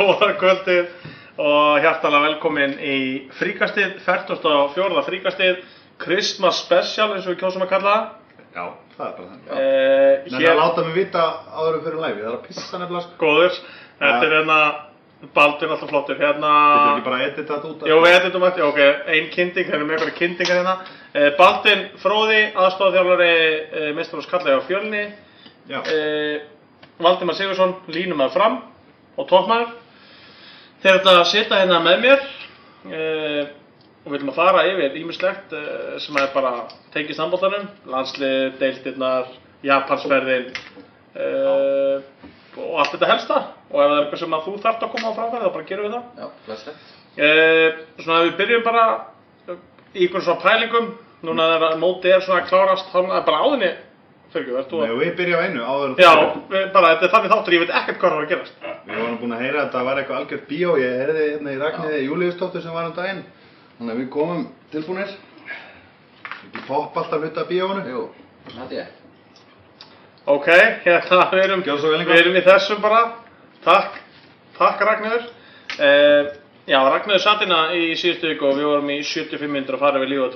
í 27. Góða kvöldið og hjartalega velkomin í fríkastið, 44. fríkastið, Christmas special eins og við kjósum að kalla það. Já, það er bara þannig. Eh, Nenni að hér, láta mig vita áður en fyrir læfi, það er að pissa nefnilega sko. góður, þetta er hérna, Baldur alltaf flottur, hérna, Getur ekki bara að edita þetta út? Jó, við editum eftir, ok, ein kynnting, það er með eitthvað kynntingar hérna. Eh, Baldin Fróði, aðstofþjálfari eh, Mistarós Kallega á fjölni. Já. Eh, Valdimar Sigursson, línum að fram og toppmæður. Þeir ætla að sitja hérna með mér eh, og við ætlum að fara yfir ímislegt eh, sem er bara tengið sambóltanum, landslið, deildirnar, Japansferðin eh, og allt þetta helsta. Og ef það er eitthvað sem að þú þarft að koma á framfæri þá bara gerum við það. Já, blesslegt. Eh, svona ef við byrjum bara í einhvern svona pælingum núna þegar mótið er svona að klárast þá er bara áðinni fyrir ekki, verður þú Nei, að og við byrja á einu áður Já, þú byrjar. við, bara þetta er þannig þáttur, ég veit ekkert hvað það var að gerast Við vorum búin að heyra að þetta var eitthvað algjört bíó, ég heyrði hérna í Ragnhiði Júliusdóttur sem var um daginn. Þannig að við komum tilbúinir. Ekki popp alltaf hluta af bíóinu. Jú, það ég. Ok, hérna, við erum, við erum í þessum bara Takk, takk Ragnhjör eh, Já, Ragnhjör satt hérna í síðustu viku og við vorum í 75 minnur að fara við lífa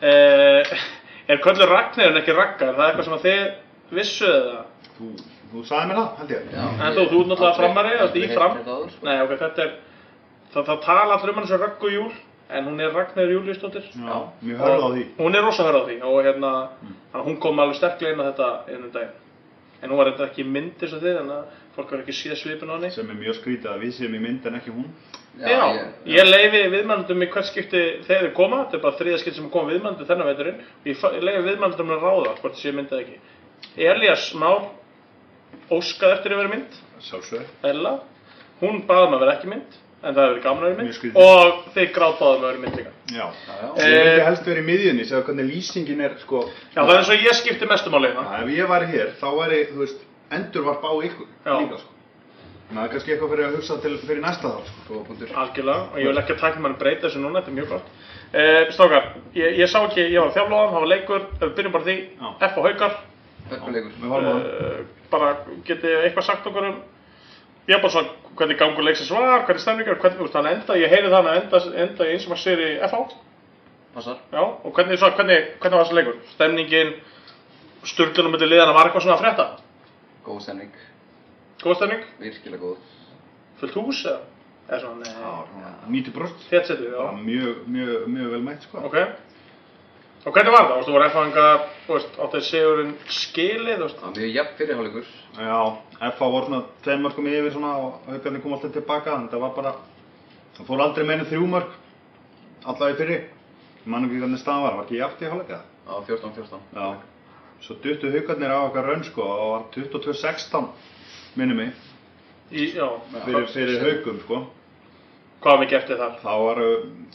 sem hérna eh, er köllur Ragnhjör en ekki Raggar, það er eitthvað sem að þið vissuðu það Þú, þú sagði mér það, held ég. Já, En þú- þú ert náttúrulega framari, þú ert í fram. sko. Nei, ok, þetta er það, það tala allir um hann sem Röggu Júl en hún er Ragnhjör Júliusdóttir Já, mjög hörð á því. Hún er rosa hörð á því og hérna, mm. hún kom alveg sterklega inn á þetta innum daginn. En hún var þetta ekki mynd eins og þið, en að fólk var ekki séð svipin á henni. Sem er mjög skrítið að við séum í mynd en ekki hún. Já, ég, leifi viðmændum í hvert skipti þegar þið koma, þetta er bara þriða skipti sem kom viðmændum þennan veiturinn, og ég, leifi viðmændum að ráða hvort séu mynd eða ekki. Elías Már óskaði eftir að vera mynd, Sjálfsög. Ella, hún baði um að vera ekki mynd, en það hefur verið gaman að vera Mjög mynd, og þið grátbáðum að vera mynd líka. Já. Já, já. Eh, Ég vildi helst vera í miðjunni, segja hvernig lýsingin er, sko. Já, það er eins og ég skipti mestum á leiðina. Það er kannski eitthvað fyrir að hugsa til fyrir næsta þá, sko. Góða punktur. Algjörlega, og ég vil ekki að tækna mann breyta þessu núna, þetta er mjög gott. Uh, Strákar, ég, ég sá ekki, ég var þjálflóðan, það var leikur, við byrjum bara á því, Já. F og Haukar, Hörkuleikur. Við horfum á það. uh, bara getið eitthvað sagt okkur um, ég bara svona, hvernig gangur leiksins var, hvernig stemningar, hvernig, þú veist, hann enda, ég heyri þannig að enda, enda í eins og maður sér í FH, Passar. já, og hvernig, svona, hvernig, hvernig var þessi leikur, stemningin, sturglunum Góð stemning, Virkilega góð. fullt hús eða, eða svona, Já, nei, svona 90% þétt setið, já. mjög, mjög, mjög vel mætt, sko. Ok. Og hvernig var það? Þú veist, þú voru F-fangar, þú veist, áttið sigurinn skilið, þú veist. Það var mjög jafn fyrirháleikur. Já, FH voru svona tveim mörgum yfir svona og haugarnir kom alltaf tilbaka, en það var bara, það fór aldrei meina þrjú mörg, allavega í fyrri. Ég man ekki hvernig staðan var, var ekki jafnt í hálfleika? Já, 14-14. Já. Svo duttu haugarnir á okkar raun, sko, og var 22-16, minni mig, Í, já. fyrir, fyrir haugum, sko. Hvað var mikið eftir þar? Þá var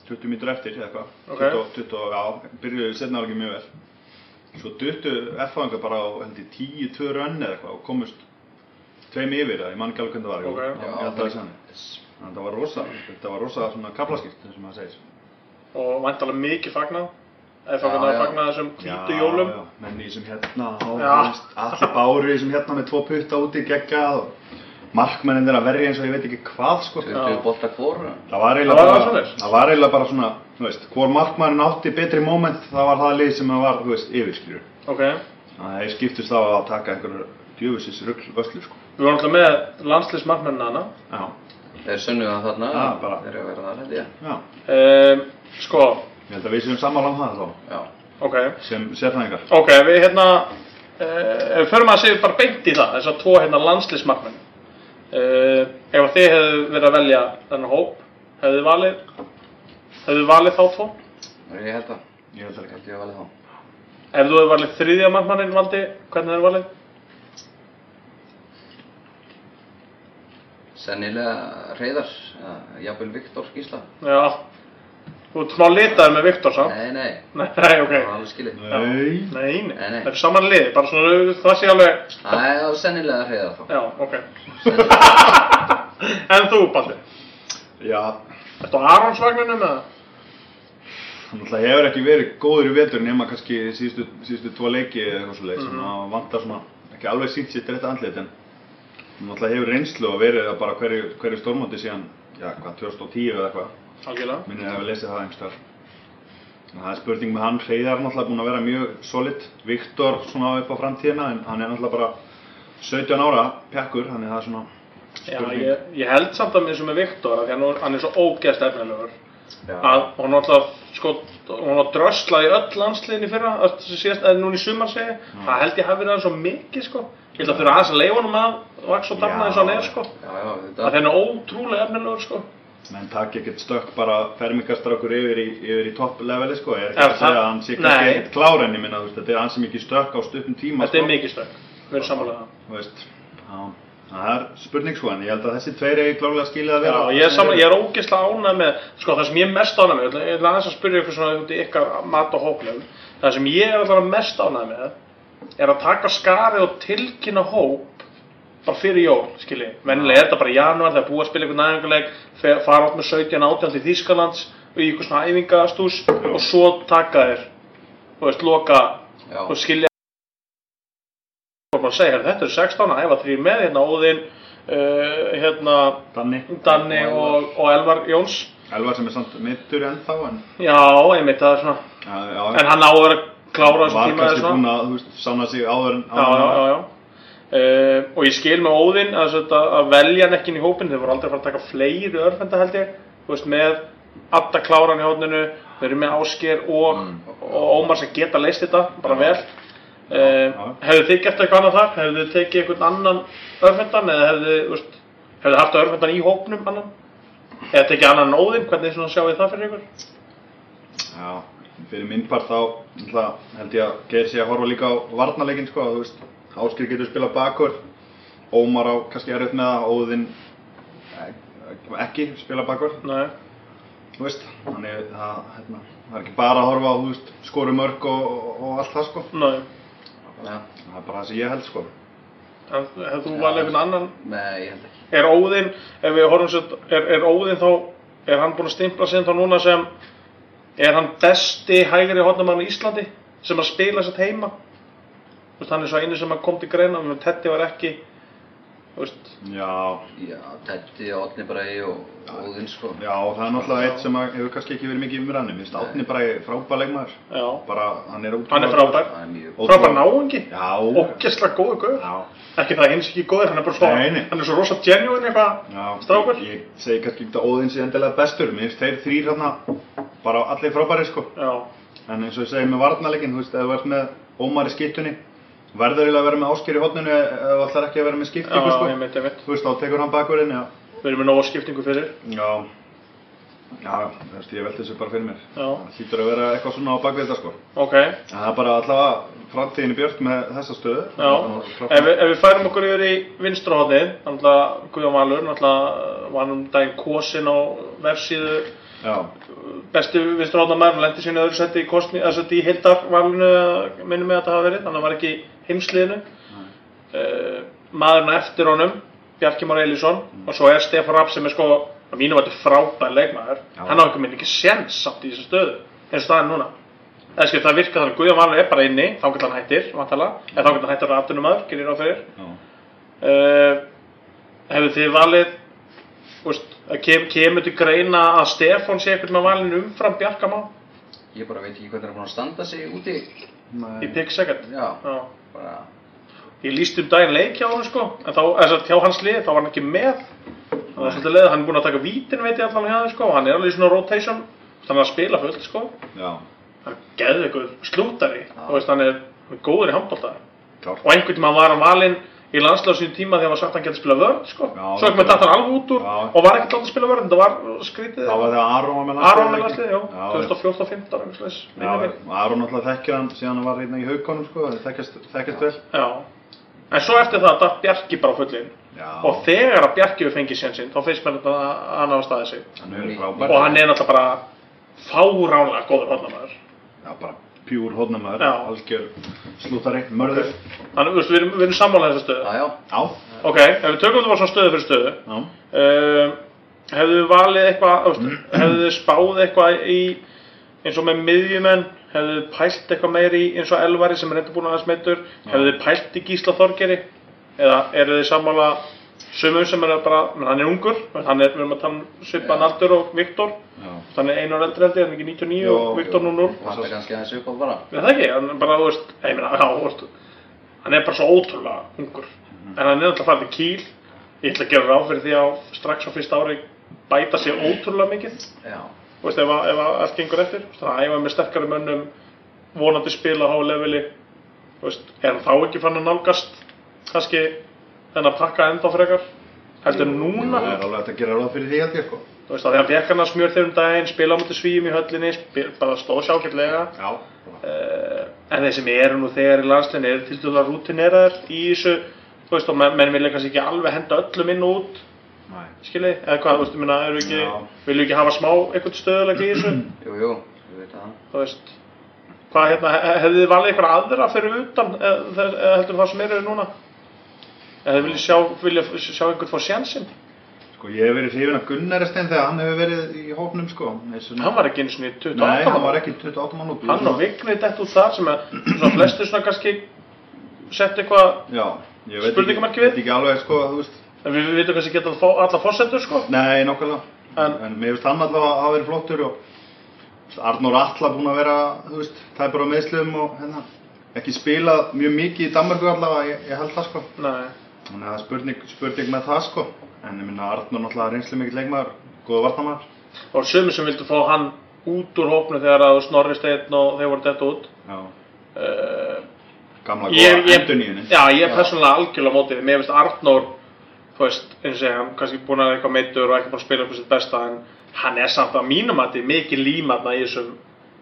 20 mítur eftir, eða eitthvað. Ok. 20, 20, já, byrjuðu setna alveg mjög vel. Svo duttu F-fangar bara á, held ég, 10-2 rönn eða eitthvað og komust tveim yfir, eða ég man ekki alveg hvernig það var. jú. Ok. Já, ég held að það er sannig. Þannig að það var rosa, þetta var rosa svona kaplaskipt, þess að maður segir. Og vantalega mikið fagnað. F-fangar Já, að já. fagna þessum hvítu jólum. Já, já, menn í sem hérna, Já. allir báru í sem hérna með tvo putta úti geggjað og markmennin þeirra verri eins og ég veit ekki hvað, sko. 20 bolta hvor. Það var Það eiginlega bara, það var eiginlega bara svona, þú veist, hvor markmannin átti betri moment, það var það lið sem það var, þú veist, yfir, skilju. Ok. Þannig að þeir skiptust á að taka einhverjar djöfusins rugl vöslu, sko. Við vorum alltaf með landslismarkmennina hana. Já, Þeir sunnuðu það þarna. Já. Þeir eru að vera það, held ég. held að við séum sammála um það þá, Já. ok. sem sérfræðingar. Ok, við hérna, uh, við förum að segja bara beint í það, þessar tvo hérna landslismarkmenn. Uh, ef að þið hefðu verið að velja þennan hóp, hefðu þið valið, hefðu þið valið þá tvo? Ég held það. Ég held Ég ekki. held ég að valið þá. Ef þú hefur valið þriðja markmannin valdi, hvernig hefur valið? Sennilega Reyðar. eða Jafnvel Viktor Gísla. Já, þú ert smá litaður með Viktor samt. Nei, nei. Nei, nei, ok. Það var alveg skilið. Já. Nei. Nei, nei, Nei, nei. það er saman liði, bara svona, það sé alveg, Það var sennilega Reyðar þá. já, ok. en þú, Baldi, Já, ertu á Aronsvagninum eða? hann náttúrulega hefur ekki verið góður í vetur nema kannski síðustu, síðustu tvo leiki eða eitthvað svo leið sem Mhm. að vantar svona, ekki alveg sínt sitt rétt andlit en hann náttúrulega hefur reynslu og verið það bara hverju, hverju stórmóti síðan, já, hvað, 2010 eða eitthvað. algjörlega. Minnir að hafa lesið það einhverstaðar. Það er spurning með hann, Hreiðar er náttúrulega búinn að vera mjög solid. Viktor svona upp á framtíðina en hann er náttúrulega bara 17 ára pjakkur, þannig að það er svona Já, spurning. ég, ég held samt að eins og með Viktor, af því að hann er svo ógeðst efnilegur, Já. að hún náttúrulega, sko, hún var dröslað í öll landsliðin í fyrra, sem eða núna í sumar segi, það held ég hafi verið hann svo mikið, sko. Ég held að þurfa aðeins að leifa honum að vaks og dafna Já. eins og hann er, sko. Já, já, Það þetta, er henni ótrúlega efnilegur, sko. Menn takk ekkert stökk bara fermingastrákur yfir í, yfir í topp leveli sko, ég er ekki Er að segja að hann sé kannski ekkert klár en ég minna, þetta er ansi mikið stökk á stuttum tíma Þetta er sko. mikið stökk, við erum það. Veist, já, það er spurning sko, en ég held að þessi tveir er klárlega skilið að Já, vera ég er, saman, ég er ógeðslega ánægð með, sko það sem ég er mest ánægð með, ég ætla- ætla aðeins að spyrja ykkur svona út í ykkar mat og hópnum, það sem ég er alltaf mest ánægð með er að taka skarið og tilkynna hóp bara fyrir jól, skilji, vennilega er þetta bara í janúar, það er búið að spila ykkur næðinguleik, fara átt með 17 átján til Þýskalands og í ykkur svona æfingastús og svo taka þér, þú veist, loka og skilja. Og bara segja, "Heyrðu, þetta er 16 að æfa þrýr með hérna Óðinn, uh, hérna Danni, Danni og, og Elvar. Jóns. Elvar sem er samt mittur ennþá en, Já, einmitt, það er svona. Já, já, En hann á að vera að klára þessu var tíma eða kannski svona. búinn að, þú veist, sanna sig áður en Já, já, já, já. Uh, og ég skil með Óðinn að, að velja hann ekki inn í hópin þeir voru aldrei að fara að taka fleiri örfenda held ég. Veist, með Adda kláran í hópninu þeir eru með Ásker og, og Ómar sem geta leist þetta bara vel. Uh, hefðu þið gert eitthvað annað þar? hefðu þið tekið einhvern annan örfendan eða hefðu þið, haft örfendan í hópnum annan? eða tekið annan Óðinn, hvernig sjáu þið það fyrir ykkur? Já, fyrir minn part þá held ég að Geir sé að horfa líka á varnarleikin sko, þú veist, Áskir getur spilað bakur, Ómar á kannski erfitt með það, Óðinn eh, ekki spila bakur, Nei, þú veist, þannig það, hérna, það er ekki bara að horfa á, þú veist, skoru mörg og, og, allt það sko, nei. Já, það er bara það sem ég held sko. Hefðu þú valið einhvern annan? Nei, ég held ekki. Er Óðinn, ef við horfum sér, er, er Óðinn þá, er hann búinn að stimpla sig þá núna sem, er hann besti hægri hodnamann í Íslandi sem að spila sér heima? Þú veist, hann er svo einu sem kom til greina, menn Tetti var ekki, veist, Já, Já, Tetti, Átni Bræði og Óðinn, sko. já, það er náttúrulega eitt sem hefur kannski ekki verið mikið umræðinu, minnst Átni bara frábær leikmaður, já, bara hann er hann er frábær, er Og- frábær náungi, Já, ógeðslega góður góður, já, ekki það eins ekki góður, hann er bara svo, Nei, hann er svo rosa genuine eitthvað, Já, Strákur? Ég, ég segi kannski ekki að Óðinn sé endilega bestur, mér finnst þeir þrýr hérna bara allir frábæri sko. já, En eins og ég segi með varnarleikin, þú veist, ef þú ert með Ómar í skiptunni, verður eiginlega að vera með Ásker í hotninu ef þú ætlar ekki að vera með já, skiptingu sko. ég veit, ég veit, Þú veist, þá tekur hann bakurinn, já. við erum með nóga skiptingu fyrir, Já, já, þú veist, ég veldi þessu bara fyrir mér. já, Það hlýtur að vera eitthvað svona á bakvið þetta sko. ok, það er bara allavega framtíðin í björt með þessa stöðu. Já, ef við, ef við færum okkur yfir í vinstrahotnið, náttúrulega Guðjón Valur, náttúrulega var hann um daginn kosin á vefsíðu Já, bestu vinstrahotnamaður, hann lendi sínu öðru seti í í hildarvalinu, minnum mig að það hafa verið, þannig að hann var ekki heimsliðinu. Uh, maðurinn á eftir honum, Bjarki Már Elísson, og svo er Stefán Rapp sem er sko, að mínu væti frábær leikmaður, Já. hann á ekki minn ekki séns samt í þessu stöðu, eins og staðin núna. Eða skil, það virkar þannig, Guðjón Valur er bara inni, þá getur hann hættir, vantalega, eða þá getur hann hættir að aftunumæður, gerir á fyrir. já. Uh, hefur þið valið úst, kem, kemur til greina að Stefán sé eitthvað með valinu umfram Bjarkamá ég bara veit ekki hvernig hann er búin að standa sig úti. í second Já, Já. Bara, ég líst um daginn leik hjá hann sko. En þá, þess að hjá hans lið, þá var hann ekki með. Það var svolítið leið, hann er búinn að taka vítin veit ég allan þeim sko, hann er alveg í svona rotation. Þannig að spila fullt sko. Já, hann geði eitthvað slúttari og veist, hann er, góður í handbólta klárt. og einhvern tíma var hann valinn í landslagssinu tíma þegar hann var sagt að hann geti spila vörð sko. Svo ekki með datt hann alveg út úr Já. og var ekkert látið að spila vörð þetta var skrítið Það var þegar Aron var með landslið, já, ekki? Já, 2014-15 einhvers slags, Já, minnir mig. og Aron náttúrulega þekkir hann síðan hann var hérna í haugunum sko, þekkjast, vel. Já. En svo eftir það datt Bjarki bara fullin Já, og þegar að Bjarki hefur fengið sénsinn þá finnst mér að hann hafa staðið sig hann og hann er náttúrulega bara fáránlega góður hodnamaður. Já, bara pjúr hodnamaður, Já. algjör slúttari, mörður. Þannig, þú veist, við erum, við erum sammálaðið þessu stöðu. já, já, Já, Ok, ef við tökum þetta bara svona stöðu fyrir stöðu, já. uh, hefðu þið valið eitthvað, veist, hefðu þið spáð eitthvað í eins og með miðjumenn, hefðu þið pælt eitthvað meiri í eins og Elvari sem er reynda búin aðeins meittur, hefðu þið pælt í Gísla Þorgeri eða eru þið sammála sumum sem er bara, hann er ungur, hann er, við erum að tala um svipan aldur og Viktor, er einu ára eldri held ég, hann er ekki 99 og Jó, Viktor jú. 00. Vantar kannski aðeins upp á bara. Er það ekki? Hann er bara, þú veist, ég meina, já, þú veist, hann er bara svo ótrúlega ungur. En hann er alltaf farið til kýl. Ég ætla að gera ráð fyrir því að strax á fyrsta ári bæta sig ótrúlega mikið. Já. Þú veist, ef, ef allt gengur eftir. Þú veist, Þannig að æfa með sterkari mönnum, vonandi spila á háu leveli. Þú veist, er hann þá ekki fann að nálgast kannski þennan pakka ennþá frekar? Heldur en núna? Það er alveg að gera ráð fyrir því held ég sko. Þú veist, að því hann fekk hann að smjör þegar um daginn, spila á mútið svíum í höllinni, spil, bara stóð sjákjörlega. Já. Uh, en þeir sem eru nú þegar í landslinni eru til dæla rútineraðar í þessu þú veist og menn, menn vilja kannski ekki alveg henda öllum inn og út skilji, eða hvað, þú veist, meina, eru ekki vilju ekki hafa smá eitthvað stöðuleik í þessu Jú, jú, ég veit það. þú veist hvað, hérna, he- hefðu þið valið eitthvað aðra fyrir utan eða, eða eða heldur það sem eru núna eða vilja sjá, vilja sjá einhvern fór sjansinn Sko ég hef verið hrifin af Gunnari Stein þegar hann hefur verið í hópnum sko. Þessu- hann var ekki eins og 28 Nei, hann var ekki 28 mann út. hann og Vigni dett út þar sem að svona flestir svona kannski sett eitthvað Já, ég veit Spurningamerki ekki, við? ekki alveg sko, veist. en við, veitum kannski geta fá alla fórsendur sko Nei, nokkulega. En- En, mér finnst hann allavega að hafa verið flottur og Arnór Atla búinn að vera, veist, tæpur á meðslum og hérna, ekki spilað mjög mikið í Danmarku allavega, ég, ég held það sko. Nei. Þannig að það er spurning, spurning með það sko. En ég minna Arnór náttúrulega reynslu mikill leikmaður, góða vartamæður. og sumir sem vildu fá hann út úr hópnu þegar að Snorri Steinn og þeir voru dett út. Já, uh, gamla góða ég, endurníunin. já, ég er persónulega algjörlega á mótið mér finnst Arnór þú veist, eins og segja, hann kannski búin að eitthvað meittur og ekki búin að spila upp sitt besta en hann er samt að mínum að þetta mikið límatna í þessum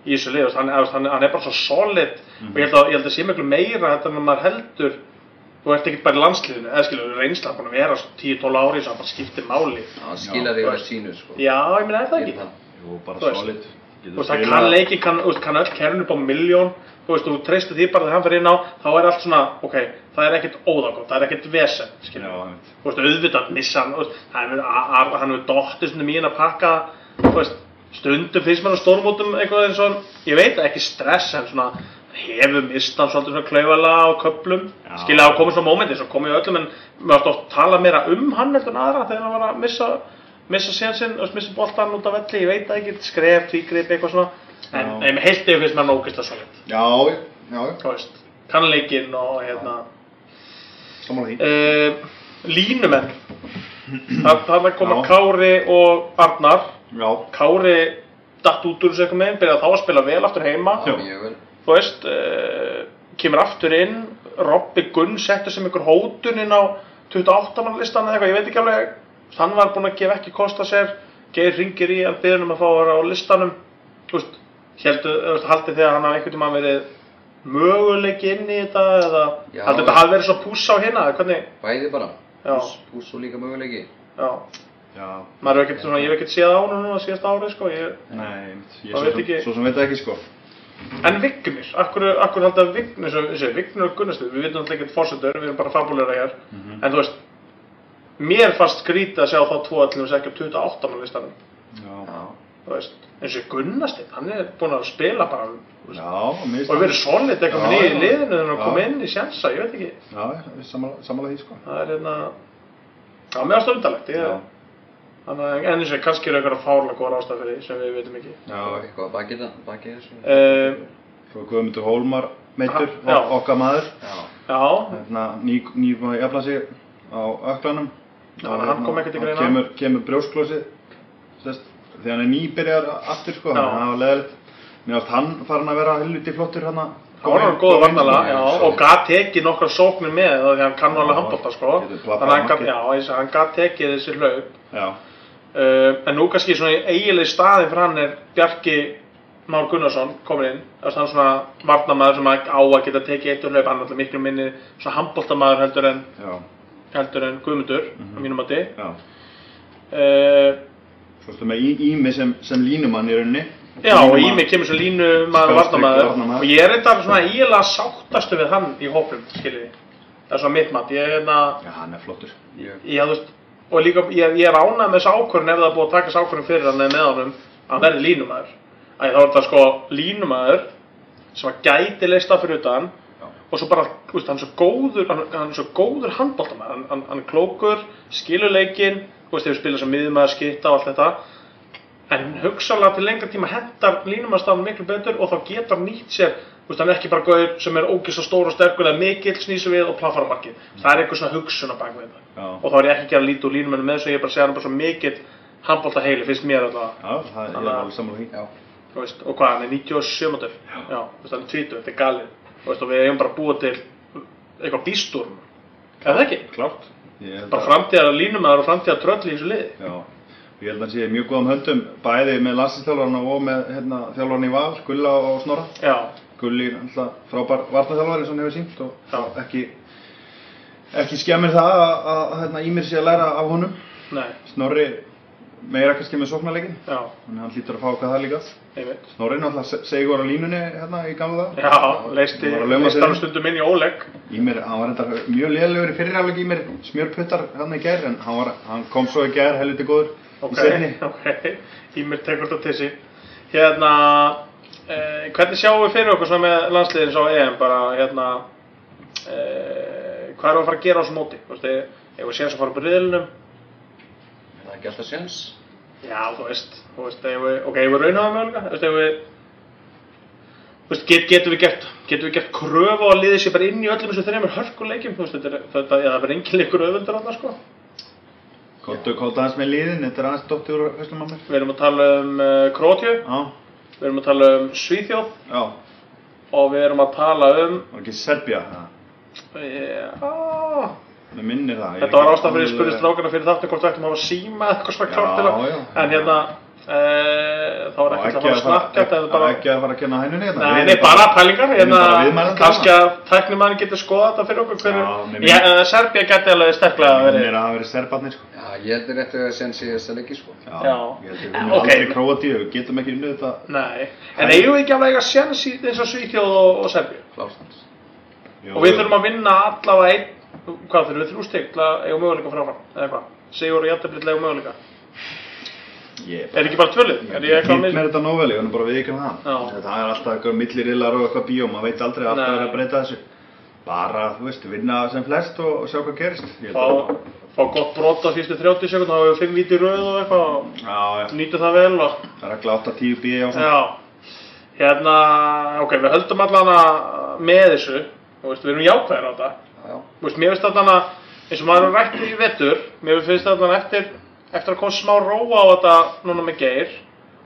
í þessu lið, hann, hann, er bara svo solid. Og ég held að, að sé miklu meira þetta en maður heldur þú ert ekki bara í landsliðinu, eða skilur reynsla búin að vera svo 10-12 ári sem bara skiptir máli Það því Já. með sínu, sko. já, ég meina er það ekki það. Jú, bara solid. Þú veist, það kann leikin, kann, kann öll kerfin upp á miljón, þú veist, þú treystir því bara þegar hann fyrir inn á, þá er allt svona, ok, það er ekkert óðagótt, það er ekkert vesen, einmitt. Þú veist, auðvitað missa hann, þú veist, hann hefur- dottið svona mín að pakka, þú veist, stundum finnst á stórmótum eitthvað eins og, ég veit ekki stress, en svona, hefur mist hann svolítið svona klauvala á köplum, skilja á komið svona mómenti, svo komið öllum, en mér varst oft tala meira um hann heldur en aðra þegar hann var að missa, missa sénsinn, missa boltan út af velli, ég veit ekki, skref, tvígrip, eitthvað svona, en, en heilt yfir finnst mér hann ógeðslega svolít, Já, já, kannleikinn og hérna, uh, línumenn, það, það koma Já. Kári og Arnar, Já, Kári datt út úr þessu eitthvað meginn, byrjaði þá að spila vel aftur heima, Já. Mjög vel. Þú veist, uh, kemur aftur inn, Robby Gunn settur sem ykkur hótun inn á 28 mann listan eða eitthvað, ég veit ekki alveg, hann var búinn að gefa ekki kosta sér, Geir ringir í hann byrjun um að fá að vera á listanum, þú veist, heldur, haldið þegar hann hafi einhvern tímann verið möguleiki inn í þetta eða Já. haldið þetta hafi verið svo púss á hérna, eða hvernig, Bæði bara. Já. Púss, púss og líka möguleiki. já, já, maður hefur ekkert svona, ég hef ekkert séð á hann núna síðasta árið, sko, ég, nei, ég svo ekki- svo sem veit ekki sko. En Vignir, akkur, akkur haldið að Vignir, eins og Vignir og Gunnarstöð, við veitum alltaf ekkert fórsendur, við erum bara fabulera hér, en þú veist, mér fannst skrítið að sjá þá tvo allir sem ekki á 28 mann listanum, Já, Já. þú veist, eins og Gunnarstöð, hann er búinn að spila bara þú veist, já, og verið solid eitthvað með nýju liðinu þegar hann kom inn í sjansa, ég veit ekki, Já, já, samanlega, því sko. það er hérna, já, mér varst undalegt, ég, Já. Þannig að en eins og kannski eru eitthvað fárlega góða ástæð fyrir því sem við veitum ekki. Já, Eitthvað að baki það, baki þessu. Uh, svo Guðmundur Hólmar meittur, Já. ok- okkar maður. Já. já, Hérna, ný, ný búin að jafna sig á öklanum. Já, Og hann kom ekkert í og greina. Kemur, kemur brjósklósið, sérst, þegar hann er nýbyrjar aftur sko, þannig að það var leðilegt. Mér varst hann farin að vera helviti flottur hérna. Það var hann góða varnala, já, og gat tekið nokkra sóknir með það því hann kann alveg handbólta, sko. Þannig að hann hann gat tekið þessi hlaup. Uh, en nú kannski svona í eiginlega staði fyrir hann er Bjarki Már Gunnarsson komin inn. Það er svona varnamaður sem á að geta tekið eitt og hlaup, hann er alltaf miklu minni svona handbóltamaður heldur en, já, heldur en Guðmundur, Mhm. á mínum mati. já. Uh, Svo stu með í- Ími sem, sem línumann í rauninni. já, og Línumann- Ími kemur svo línu maður Skástrík varnamaður varnarmaður. og ég er eitthvað svona eiginlega sáttastu við hann í hópum, skiljið. Það er svona mitt mat, ég er hérna... Já, hann er flottur. Já, þú veist, og líka, ég, ég er ánægð með þessu ákvörðun ef það er búið að taka þessu ákvörðun fyrir hann eða með honum, að hann verði línumæður. þá er þetta sko línumæður sem að gæti leist af fyrir utan Já. og svo bara, veist, hann er svo góður hann, hann er svo góður handbóltamæður hann, hann, hann er klókur, skilur leikinn þú veist, hefur spilað sem miðumæður, skitta og allt þetta en hugsalega til lengra tíma hendar línumæðstafn miklu betur og þá getur hann nýtt sér þú veist, hann er ekki bara gauður sem er ógeðs og stór og sterkur eða mikill snýsu við og plaffar á markið það er einhver svona hugsun á bakvið þetta Já. og þá er ég ekki að gera lítið úr línumæðinu með þessu ég er bara að segja hann bara svo mikill handbólta heili, finnst mér alltaf Já, það er alveg því. Já. Þú veist, og hvað, hann er 97 mótur já, þú veist, hann er 20, þetta er galið Þú veist, og við eigum bara búa til eitthvað bístúrm er það ekki? Klárt. Bara framtíðar línumæður og framtíðar tröll í þessu liði Já, ég held að hann sé mjög góðum höndum bæði með landslýstjálfarna og með hérna, þjálfarna í Val, Gulla og Snorra. já, Gulli er alltaf frábær varnaþjálfari sem hann hefur sínt og Já. ekki, ekki skemmir það að, að hérna, Ímir sé að læra af honum. nei, Snorri meira kannski með sóknarleikin, þannig að hann hlýtur að fá hvað það líka. einmitt Snorri náttúrulega se- segur á línunni hérna í gamla dag. já, leisti, að stundum inn í ólegg Ímir, hann var enda mjög lélegur í fyrirháleik Ímir, smjörputtar hann í gær, en hann, var, hann kom svo í gær helviti góður ok, í setni. ok, Ímir tekur þetta til sig hérna eh, hvernig sjáum við fyrir okkur svona með landsliðin svo EM? Bara hérna eh, hvað erum við að fara að gera á þessu móti? Þú veist, ef við séum að fara upp í riðlinum Er það ekki alltaf séns? Já, þú veist, þú veist, ef við, ok, ef við raunhafa möguleika, þú veist, ef við, þú veist, get, getum við gert, getum við gert kröfu á að liðið sér bara inn í öllum þessu þreymur hörkuleikjum, þú veist, þetta er, þetta, eða það verður engin leikur auðvöldur þarna, sko. Kóttu kóta hans með liðin, þetta er aðeins fyrslum að mér. Við erum að tala um uh, Krótju, Já, við erum að tala um Svíþjóð já, og við erum að tala um, var ekki Serbia já, mér minnir það. Þetta var fyrir að spurði alveg- strákarna fyrir þáttu hvort við ættum að hafa síma eitthvað svona já. en hérna, þá er ekki að fara að snakka, þetta er bara, ekki að fara að kenna hænunni hérna. Nei, Við nei, erum bara pælingar, hérna, kannski að tæknumæðin getur skoða þetta fyrir okkur uh, Serbia geti alveg sterklega að það hafi verið serbarnir, sko. Já, ég held er rétt að sko. Já, Já. ég held að ok. aldrei Króatíu, við getum ekki unnið þetta. nei, en eigum við ekki alveg að sjans í eins og Svíþjóð og, og Serbia, og við þurfum að vinna allavega einn, hvað þurfum við þrjú stygg til að eiga möguleika fráfram, eða hvað, Sigur og Jættabrit eiga möguleika, Ég er ekki bara tvölið, er ég eitthvað með, með þetta nóveli, ég er bara viðkjörn það. Já. Það er alltaf eitthvað millirillar og eitthvað bíó, maður veit aldrei alltaf að breyta þessu. Bara, þú veist, vinna sem flest og, og sjá hvað gerist. Fá, að- fá gott brot á fyrstu 30 sekund, þá hefur við fimm víti í röð og eitthvað, nýta það vel og, það er regla 8-10 bíó og svona. Já, hérna, ok, við höldum allan að með þessu, þú veist, við erum jákvæðir á þetta. Já. Þú veist, mér finnst þarna, eins og maður er í eftir, að koma smá róa á þetta núna með geir,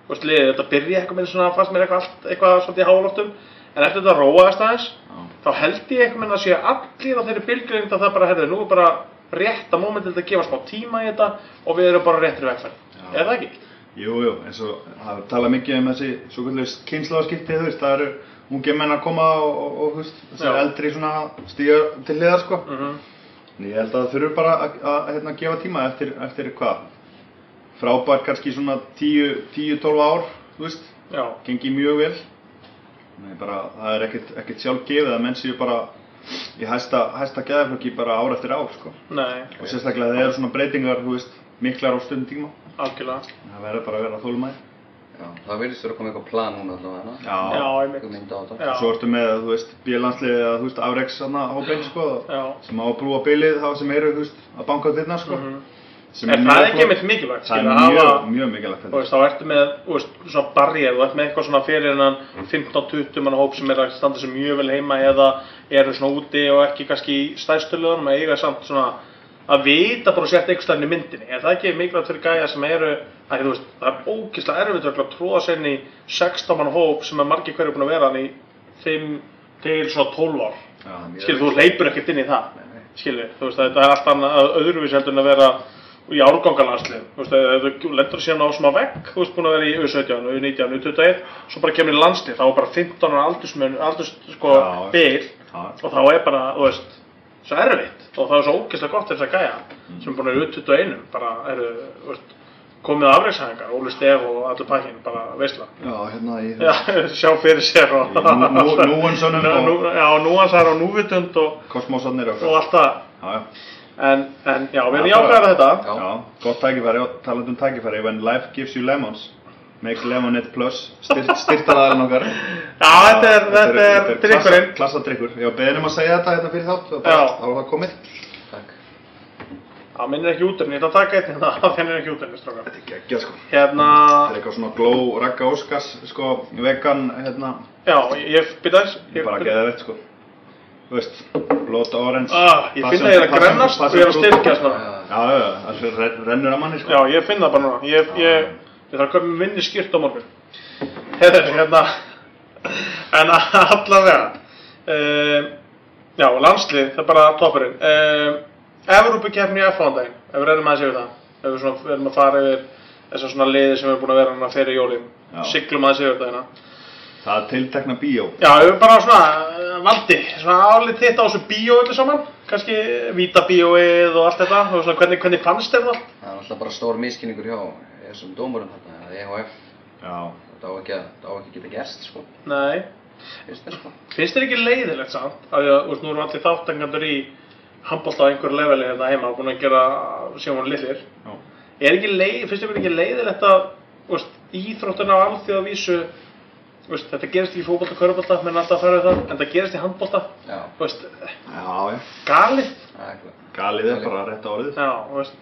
þú veist, liðið, þetta byrja eitthvað með svona, fannst mér eitthvað allt, eitthvað svolítið í hálóftum, en eftir þetta róaðist aðeins, þá held ég eitthvað með að sé allir á þeirri bylgjönd að það bara, herðu, nú er bara rétta mómentið til að gefa smá tíma í þetta og við erum bara á réttri vegferð. Er það ekki? Jú, jú, eins og það talað mikið um þessi svo kvöldlega kynnslóðaskipti, þú veist, það eru ungi menn að koma og, og, og þessi eldri svona stíga til hliðar, sko. Mm En Ég held að það þurfur bara að, að hérna, gefa tíma eftir, eftir hvað? Frábært kannski svona 10-12 ár, þú veist, Já, gengi mjög vel. Nei, bara, það er ekkert, ekkert sjálf gefið að menn séu bara í hæsta, hæsta geðaflokki bara ár eftir ár, sko. nei, Og sérstaklega þegar eru svona breytingar, þú veist, miklar á stundum tíma. algjörlega. Það verður bara að vera þólumæði. Já, það virðist vera að koma eitthvað plan núna allavega. Já. Já, einmitt. Eitthvað mynd á þetta. Svo ertu með, þú veist, bílansliðið að, þú veist, afreiks hana hópeinn, sko, Já. sem á að brúa bilið, þá sem eru, þú veist, að banka á þérna, sko. Mhm. Sem Er mjög það ekki flott. einmitt mikilvægt, Það skilur, er að mjög, hafa, mjög mikilvægt þú veist, þá ertu með, þú veist, svona barrið, þú ert með eitthvað svona fyrir innan 15-20 manna hóp sem er að standa sem mjög vel heima eða eru svona úti og ekki kannski í stæðstu löðunum að eiga samt svona að vita bara sért einhvers staðinn í myndinni. Er það ekki mikilvægt fyrir gæja sem eru, að þú veist, það er ógeðslega erfitt að tróða sér inn í 16 manna hóp sem er margir hverju búin að vera hann í 5 til svona 12 ár. Já, Skilur, þú leipur ekkert inn í það. Skilur, þú veist, það er allt annað öðruvís heldur en að vera í árgangalandslið. Þú veist, ef þú lendur síðan á smá vegg, þú veist, búin að vera í U17, U19, U21, svo bara kemur í landslið, þá er bara 15 ára aldurs, sko, Já. og þá er bara, þú veist, svo erfitt, og það er svo ógeðslega gott þess að gæja, sem er búin að vera í U21, bara, eru, þú veist, komið afreiksæðingar, Óli Stef og allur pakkin, bara veistla. Já, hérna í... Já, sjá fyrir sér og... Nú- nú- núansönum og- Já, núansar og núvitund og, Kosmosarnir og og allt það. Já, já. En, en já, við erum Já, jákvæðar þetta. Já. Já, gott tækifæri og talandi um tækifæri When life gives you lemons Make Lemonade Plus, styrt, styrtaraðalinn okkar. Já, þetta er, þetta er drikkurinn. Klassa drikkur. Ég var beðin um að segja þetta hérna fyrir þátt og Já. bara, þá var það komið. Takk. Já, minn er ekki út ég ætla að taka einn hérna, þenn er ekki út strákar. Þetta er geggjað sko. Hérna, Það er eitthvað svona glow ragga óskars, sko, vegan, hérna, já, ég byrja þess. ég bara geði veitt sko. Þú veist, blood orange. Ah, ég finn að ég er að grennast og ég er að styrkjast núna. Já, já, það ren- rennur að manni sko. Já, ég finn það bara núna. Ég, ég, ég þarf að köpa með minni skýrt á morgun. Hérna, hérna, en allavega, um, já, landslið, það er bara toppurinn. Um, Evrópukefni í F-fándaginn, ef við reynum aðeins yfir það, ef við erum að fara yfir þessar svona liði sem við erum búin að vera fyrir jólin, siglum aðeins yfir það hérna. Það er tiltekna bíó. Já, við bara svona, uh, valdi, svona álið þitt á þessu bíó öllu saman, kannski vítabíóið og allt þetta, og svona hvernig, hvernig fannst þér það? Það er alltaf bara stór miskinningur hjá þessum dómurum þarna, eða EHF. Já. Þetta á ekki að, þetta á ekki að geta gerst, sko. Nei. Finnst þér, sko. Finnst þér ekki leiðilegt samt? Af því að, þú veist, nú erum allir þáttangandur í handbólta á einhverju leveli hérna heima og búin að gera sjóman litlir. Já. Er ekki leið, finnst þér ekki leiðilegt að, þú veist, íþróttina á alþjóðavísu, veist, þetta gerist í fótbolta og körubólta, menn alltaf að fara við það, en það gerist í handbólta, Já, þú veist, Já, já. galið. Galið er bara rétt orðið. Já, þú veist,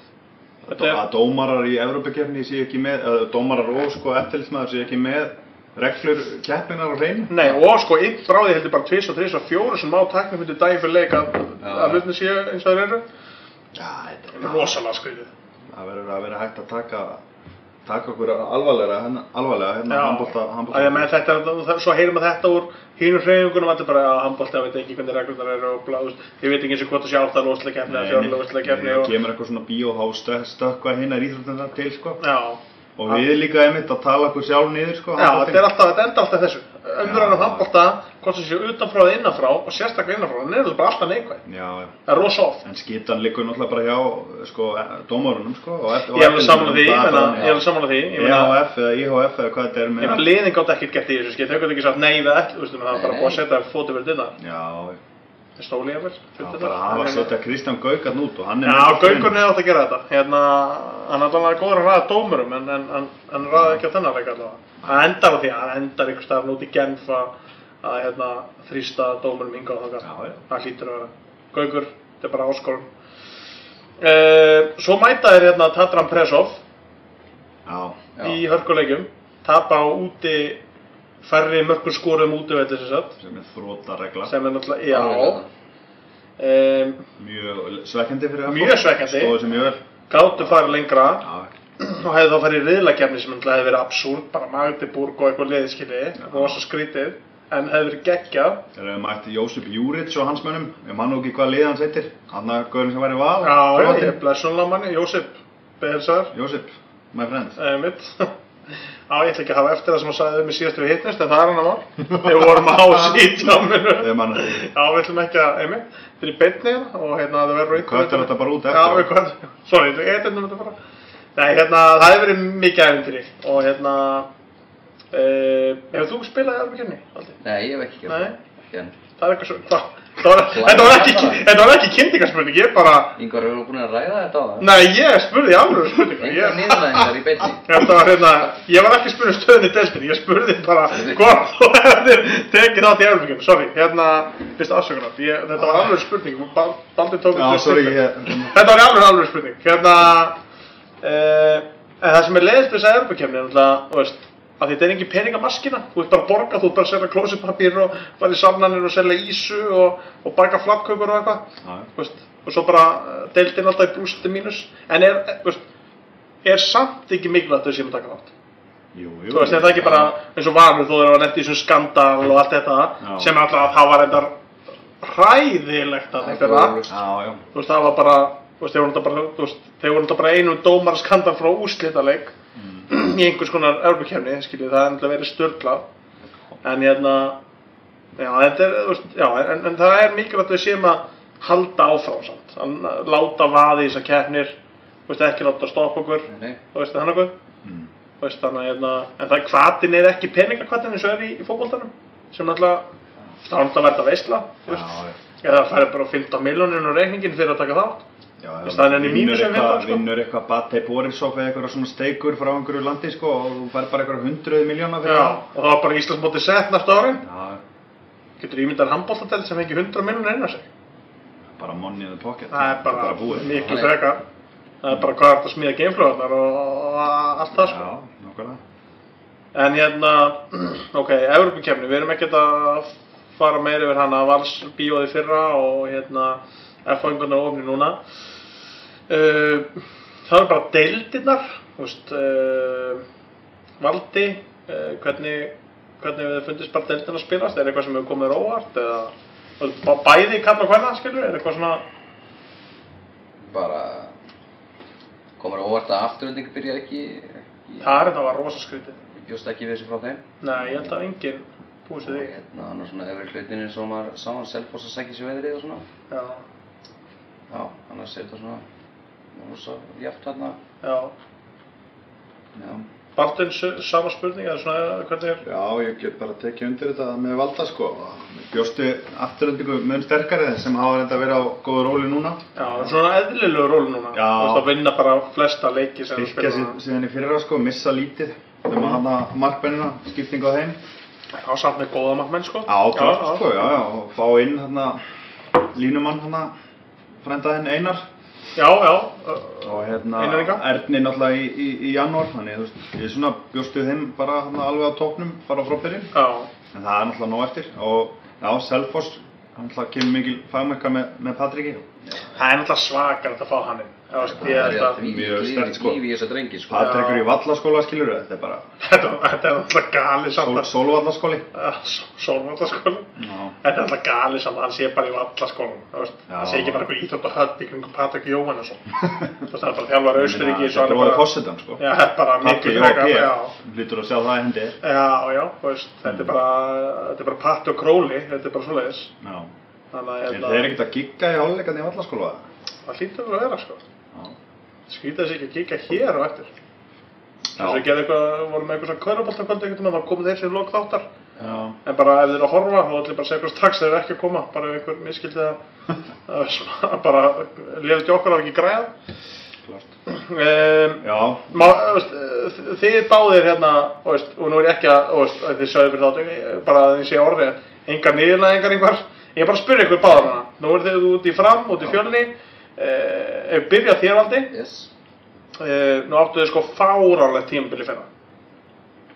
þetta Að er, dómarar í Evrópakefni sé ekki með, eða dómarar og sko eftirlitsmaður sé ekki með reglur keppinar á hreinu. nei, og sko, einn bráði heldur bara tvis og tvis og fjóru sem má takna fyrir daginn fyrir leik að, að hlutin séu eins og þeir eru. Já, þetta er Rosalega skriðið. Það verður að vera hægt að taka, taka okkur alvarlega, hérna, alvarlega, hérna, handbólta, að þetta, það- svo heyrum að þetta úr hínum hreyfingunum, þetta er bara að handbólta, ég veit ekki hvernig reglurnar eru og blá, þú veist, ég veit ekki eins og hvort það sé átt að lóslega keppni eða fjörlega lóslega keppni Það og, kemur eitthvað svona bíóhá stökkva hinnar íþróttina til, sko. já, Og við líka einmitt að tala okkur sjálf niður, sko. já, þetta er alltaf, þetta enda alltaf þessu, umræðan um handbólta, hvort það sé utanfrá eða innanfrá og sérstaklega innanfrá, það er bara alltaf neikvæð, Já, já. það er rosa oft. En skittan liggur náttúrulega bara hjá, sko, dómarunum, sko. Ég er alveg sammála því, ég bara- ég er alveg sammála því, ég EHF eða IHF eða hvað þetta er ég með meina, liðin gátt ekkert gert í þessu skil, þau gátt ekki sagt nei við ekki, þú veist, það var bara Nei, búið að nei. setja fótið verið þetta, Já, stóli ég vel, það var að setja Kristján Gaukarn út og hann er Já. Gaukurinn hefði átt að gera þetta. Hérna, hann er alveg góður að ræða dómurum, en, en, en, en ræða ekki á þennan leik allavega. Það endar á því, hann endar einhvers staðar út í Genf að, hérna, þrýsta dómurum ynga og já. Það hlýtur að vera. Gaukur, þetta er bara áskorun. Uh, svo mæta þeir hérna Tatran Presov Já, Já. í hörkuleikjum. Tapa á úti færri mörgur skorum útivelli sem sagt. sem er þróta regla. Sem er náttúrulega, já. þetta. Um, Mjög svekkjandi fyrir að Mjög svekkjandi. Stóðu sem mjög vel. gátu farið lengra. Já, og hefði þá farið í riðlakefni sem hefði verið absúrt, bara Magdeburg og eitthvað liðskili, rosa skrítið, en hefði verið geggjað. þeir eru mætt Jósef Júrits og hans mönnum. Ég man nú ekki hvað lið hans heitir. Hann að gauðin sem var í val. Já, ég blessunlega manni, Jósef Behersar, Jósef, my friend. mitt. Já, ég ætla ekki að hafa eftir það sem hann sagði um í síðastu við hittnist, en það er hann að mál. Við vorum á sítjáminu. Þegar mann að því. Já, við ætlum ekki að, einmitt, þetta er í beinni hérna og hérna það verður á Köttur þetta bara út Já, eftir. við kvöld, sorry, ég eitthvað þetta bara. Nei, hérna, það hefur verið mikið æfintýri og hérna, uh, hefur þú spilað í Arbjörni, Aldi? Nei, ég hef ekki gert Nei. það. Ekki enn. Það? Það þetta var ekki, þetta var ekki kynningarspurning, ég bara, Yngvar, eru búin að ræða þetta á það? nei, ég spurði alveg spurningu, Engar ég, niðurlæðingar í beinni. þetta var hérna, ég var ekki að spurði stöðinni í deltinni, ég spurði bara hvort þú hefðir tekið þátt í Arbjörni, sorry, hérna, fyrst afsökunar, ég, þetta var alveg spurning, Bal- Baldur tók Já, þetta sorry, styrkt. ég... Þetta var alveg alveg spurning. Hérna, uh, en það sem er leiðist við þessa erbukefni er að þetta er engin peningamaskina. Þú ert bara að borga, þú ert bara að selja klósipapír og fara í samnanir og selja ísu og, og baka flappkökur og eitthvað. Og svo bara uh, deildin alltaf í blústi mínus. En er, eh, veist, er samt ekki mikilvægt að þau séum að taka jú. Þú veist, er það ekki bara eins og vanur þú þegar það var nefnt í þessum skandal og allt þetta Já. sem alltaf að það var endar hræðilegt að Það er þetta. Já, já. þú veist, það var bara þú veist, þeir voru náttúrulega bara, bara einum dómaraskandal frá úrslitaleik í einhvers konar örbukefni, skiljið, það er náttúrulega verið störklað en hérna já, þetta er, þú veist, já, en, en það er mikilvægt að við séum að halda áfram samt, að láta vaði í þessar keppnir, þú veist, ekki láta stoppa okkur, Nei, þú veist, þannig Mm. þú veist, þannig að, hérna, en það hvatin er ekki peningakvatin eins og er í, í fótboltanum sem náttúrulega, það er náttúrulega verið að veistla, þú veist, eða það færi bara 15 miljónir á reikningin fyrir að taka þátt Já, Veist það, hann er mínus sem eitthvað, fimmtán, sko. vinnur eitthvað Bate Borisov eða eitthvað svona steikur frá einhverju landi sko og þú fær bara eitthvað hundruð miljóna fyrir Já, og það var bara Íslandsmóti sett næsta ári. Já, Getur ímyndar handbóltatelt sem fengi 100 miljonar inn á sig. bara money in the pocket. Það er bara, búið. miklu frekar. Það er bara hvað er þetta að smíða gameflöðunar og, allt það sko. Já, nokkulega. En hérna, ok, Evropakefni, við erum ekkert að fara meira yfir hana, Vals bíóði fyrra og hérna, F-fóingunar ofni núna. Uh, það eru bara deildirnar, veist, uh, Valdi, uh, hvernig, hvernig við fundist bara deildin að spilast, er eitthvað sem hefur komið þér óvart eða bæði kalla hverna, skilur, er eitthvað svona, Bara komur á óvart að afturönding byrjar ekki, ekki það er þetta var rosa skrítið. Ég bjóst ekki við þessu frá þeim. Nei, ég held að enginn Og við því. hérna, annars svona öfri hlutin eins og maður sá hann Selfoss að sækja sér veðrið og svona. Já, Já, annars er þetta svona, rosa jafnt þarna. já. Já. Baldin, sama spurning, eða svona, hvernig er, Já, ég get bara tekið undir þetta með valda sko. Bjóstu afturöndingu mun sterkari sem hafa reynda verið á góðu róli núna. Já, svona eðlilegu ról núna. Já. Þú veist að vinna bara flesta leiki sem þú spila. sig síðan í fyrra sko, missa lítið. Þegar maður hana markbennina, skiptingu á þeim. Já, samt með góða makkmenn, sko. Já, klart sko, já, já. Og fá inn hérna línumann hérna, frændaðinn Einar. Já, já. Og hérna? Erni náttúrulega í, í, í janúar. Þannig, þú veist, ég svona bjóstu þeim bara hérna alveg á tóknum, bara frá byrjun. Já, En það er náttúrulega nóg eftir. Og já, Selfoss, hann náttúrulega kemur mikil fagmörka með, með Patriki. Það er náttúrulega svakar að fá hann inn. Það er Mjög sterkt, líf sko. líf í þessa drengi, sko. Patrikur í vallaskóla skilur þetta er bara þetta, er náttúrulega gali samt að... sólvallaskóli. Sólvallaskóli. Já. Þetta er náttúrulega gali samt að hann sé bara í vallaskólanum. þú veist. Já. Það sé ekki bara eitthvað íþjótt og höll í kringum Patrik Jóhannesson. Það er bara þjálfar Austuríki. Þetta bróðið fósitan sko. Já, þetta er bara. P. Já. Lítur að sjá það í hendi. Já, já, þú veist, þetta er bara, þetta er bara Patti og Króli, þetta er bara svoleiðis. Þannig að hérna, þeir ekkert að gigga í hálfleikarni í vallaskóla? það hlýtur alveg að vera, sko. Skrítið þessi ekki að kíka hér á eftir. Þess að við gerðum eitthvað, vorum með eitthvað svona kvöruboltakvöldi einhvern veginn, þá komu þeir sér lók þáttar. Já. En bara ef þeir eru að horfa, þá ætlum ég bara að segja eitthvað strax þeir eru ekki að koma, bara ef einhver miskildi að, að bara liður til okkur að ekki græða. Um. Má, veist, þið báðir hérna, veist, og nú er ég ekki að, veist, þið sögðu fyrir þáttu, bara að þið sé orðið, engar niðurlæðingar einhver, ég er bara að spyrja ykkur báðar hana, nú er þið út í fram, út í fjölni, ef byrja þér valdi, Yes. uh, nú áttu þið sko fáránlegt tímabili fennar,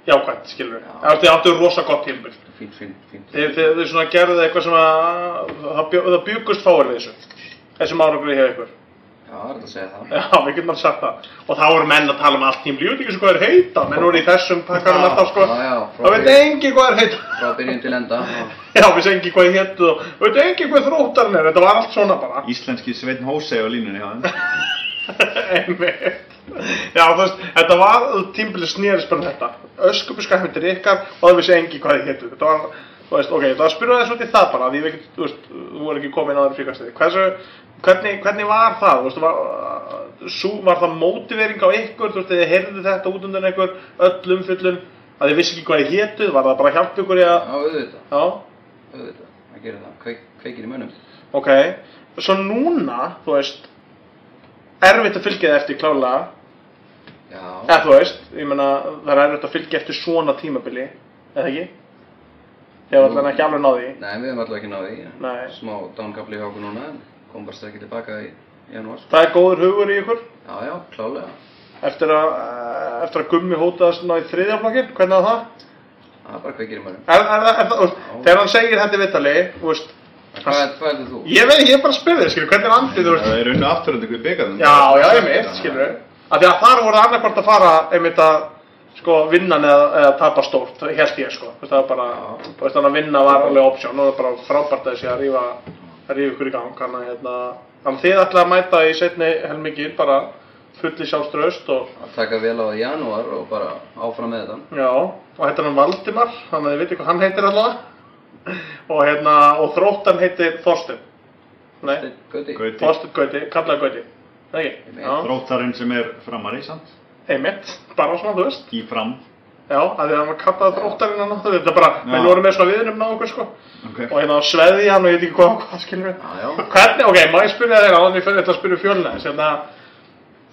jákvæmt, skilur við, Já. áttu þið áttu rosa gott tímabil, Fínt, fínt, fínt. þið, þið, gerðuð eitthvað sem að, það, bjúkust fáir við þessu, þessum árangri hjá ykkur. Já, það er þetta að segja það. Já, við getum alveg sagt það. Og þá voru menn að tala um allt tímli, ég veit ekki svo hvað er heita, menn voru í þessum pakkanum Já, alltaf sko. já, já, Það veit engi hvað er heita. Frá byrjun til enda. Já. Já, við segjum ekki hvað héttu og veit engi hvað þróttarinn er, þetta var allt svona bara. Íslenski Sveinn Hósei á línunni þeim. Einmitt. Já, þú veist, þetta var tímli snýrist bara um þetta. Öskubuska myndir það þú veist, ok, það spyrur út í það bara, því við þú veist, þú voru ekki komin á þeirra fríkastiði. Hversu, hvernig, hvernig var það, þú veist, var, sú, var það mótivering á ykkur, þú veist, þið heyrðu þetta út undan einhver öll umfyllun, að þið vissi ekki hvað þið hétuð, var það bara að hjálpa ykkur í að, Já, auðvitað. já, Auðvitað. Það gerir það. Kveik, kveikir í mönnum. ok, svo núna, þú veist, erfitt að fylgja þið eftir klálega, Já. eða þú veist, ég meina, það er erfitt að fylgja eftir svona tímabili, eða ekki? Ég var allavega ekki alveg náði, Nei, við höfum alltaf ekki náði í. Nei. Smá dánkapli hjá okkur núna, en komum bara strekki tilbaka í janúar. það er góður hugur í ykkur, Já, já, klálega. eftir að, eftir að gummi hótaðast ná í þriðjaflokkin, hvernig var það? Það er bara kveikir í. Er, er, er, er, er, þegar hann segir þetta í vitali, þú veist, Hvað, hvað heldur þú? ég veit, ég er bara að spyrja þig, skilur, hvernig er andið, þú veist, Það er unnu afturöndingu í byggarnum. já, já, einmitt, skilur, af því að þar voru annarkvort að fara, einmitt að, sko, vinnan eða, eða tapa stórt, held ég, sko, þú veist, það var bara, þú veist, þannig að vinna var alveg option, er það bara frábært að þessi að rífa, að rífa ykkur í gang, hann að, hérna, þannig að þið ætlaði að mæta í setni helmingin, bara fulli sjálfströst og, Að taka vel á það í janúar og bara áfram með þetta. já, og heitir hann Valdimar, þannig að þið veitir hvað hann heitir allavega, og hérna, og þróttan heitir Þorstein, nei, Gauti. Gauti. Gauti, kallaði Gauti, Þróttarinn sem er framari, sant? Einmitt, bara svona, þú veist, Í fram. Já, að því að hann var kallaði þróttarinn hann áttu, þetta er bara, menn voru með svona viðnum á okkur sko. Ok. og hérna sveði hann og ég veit ekki hvað, hvað skilur við Já, já. Hvernig, ok, má ég spyrja þér á þannig fyrir þetta að spyrja fjölna hérna.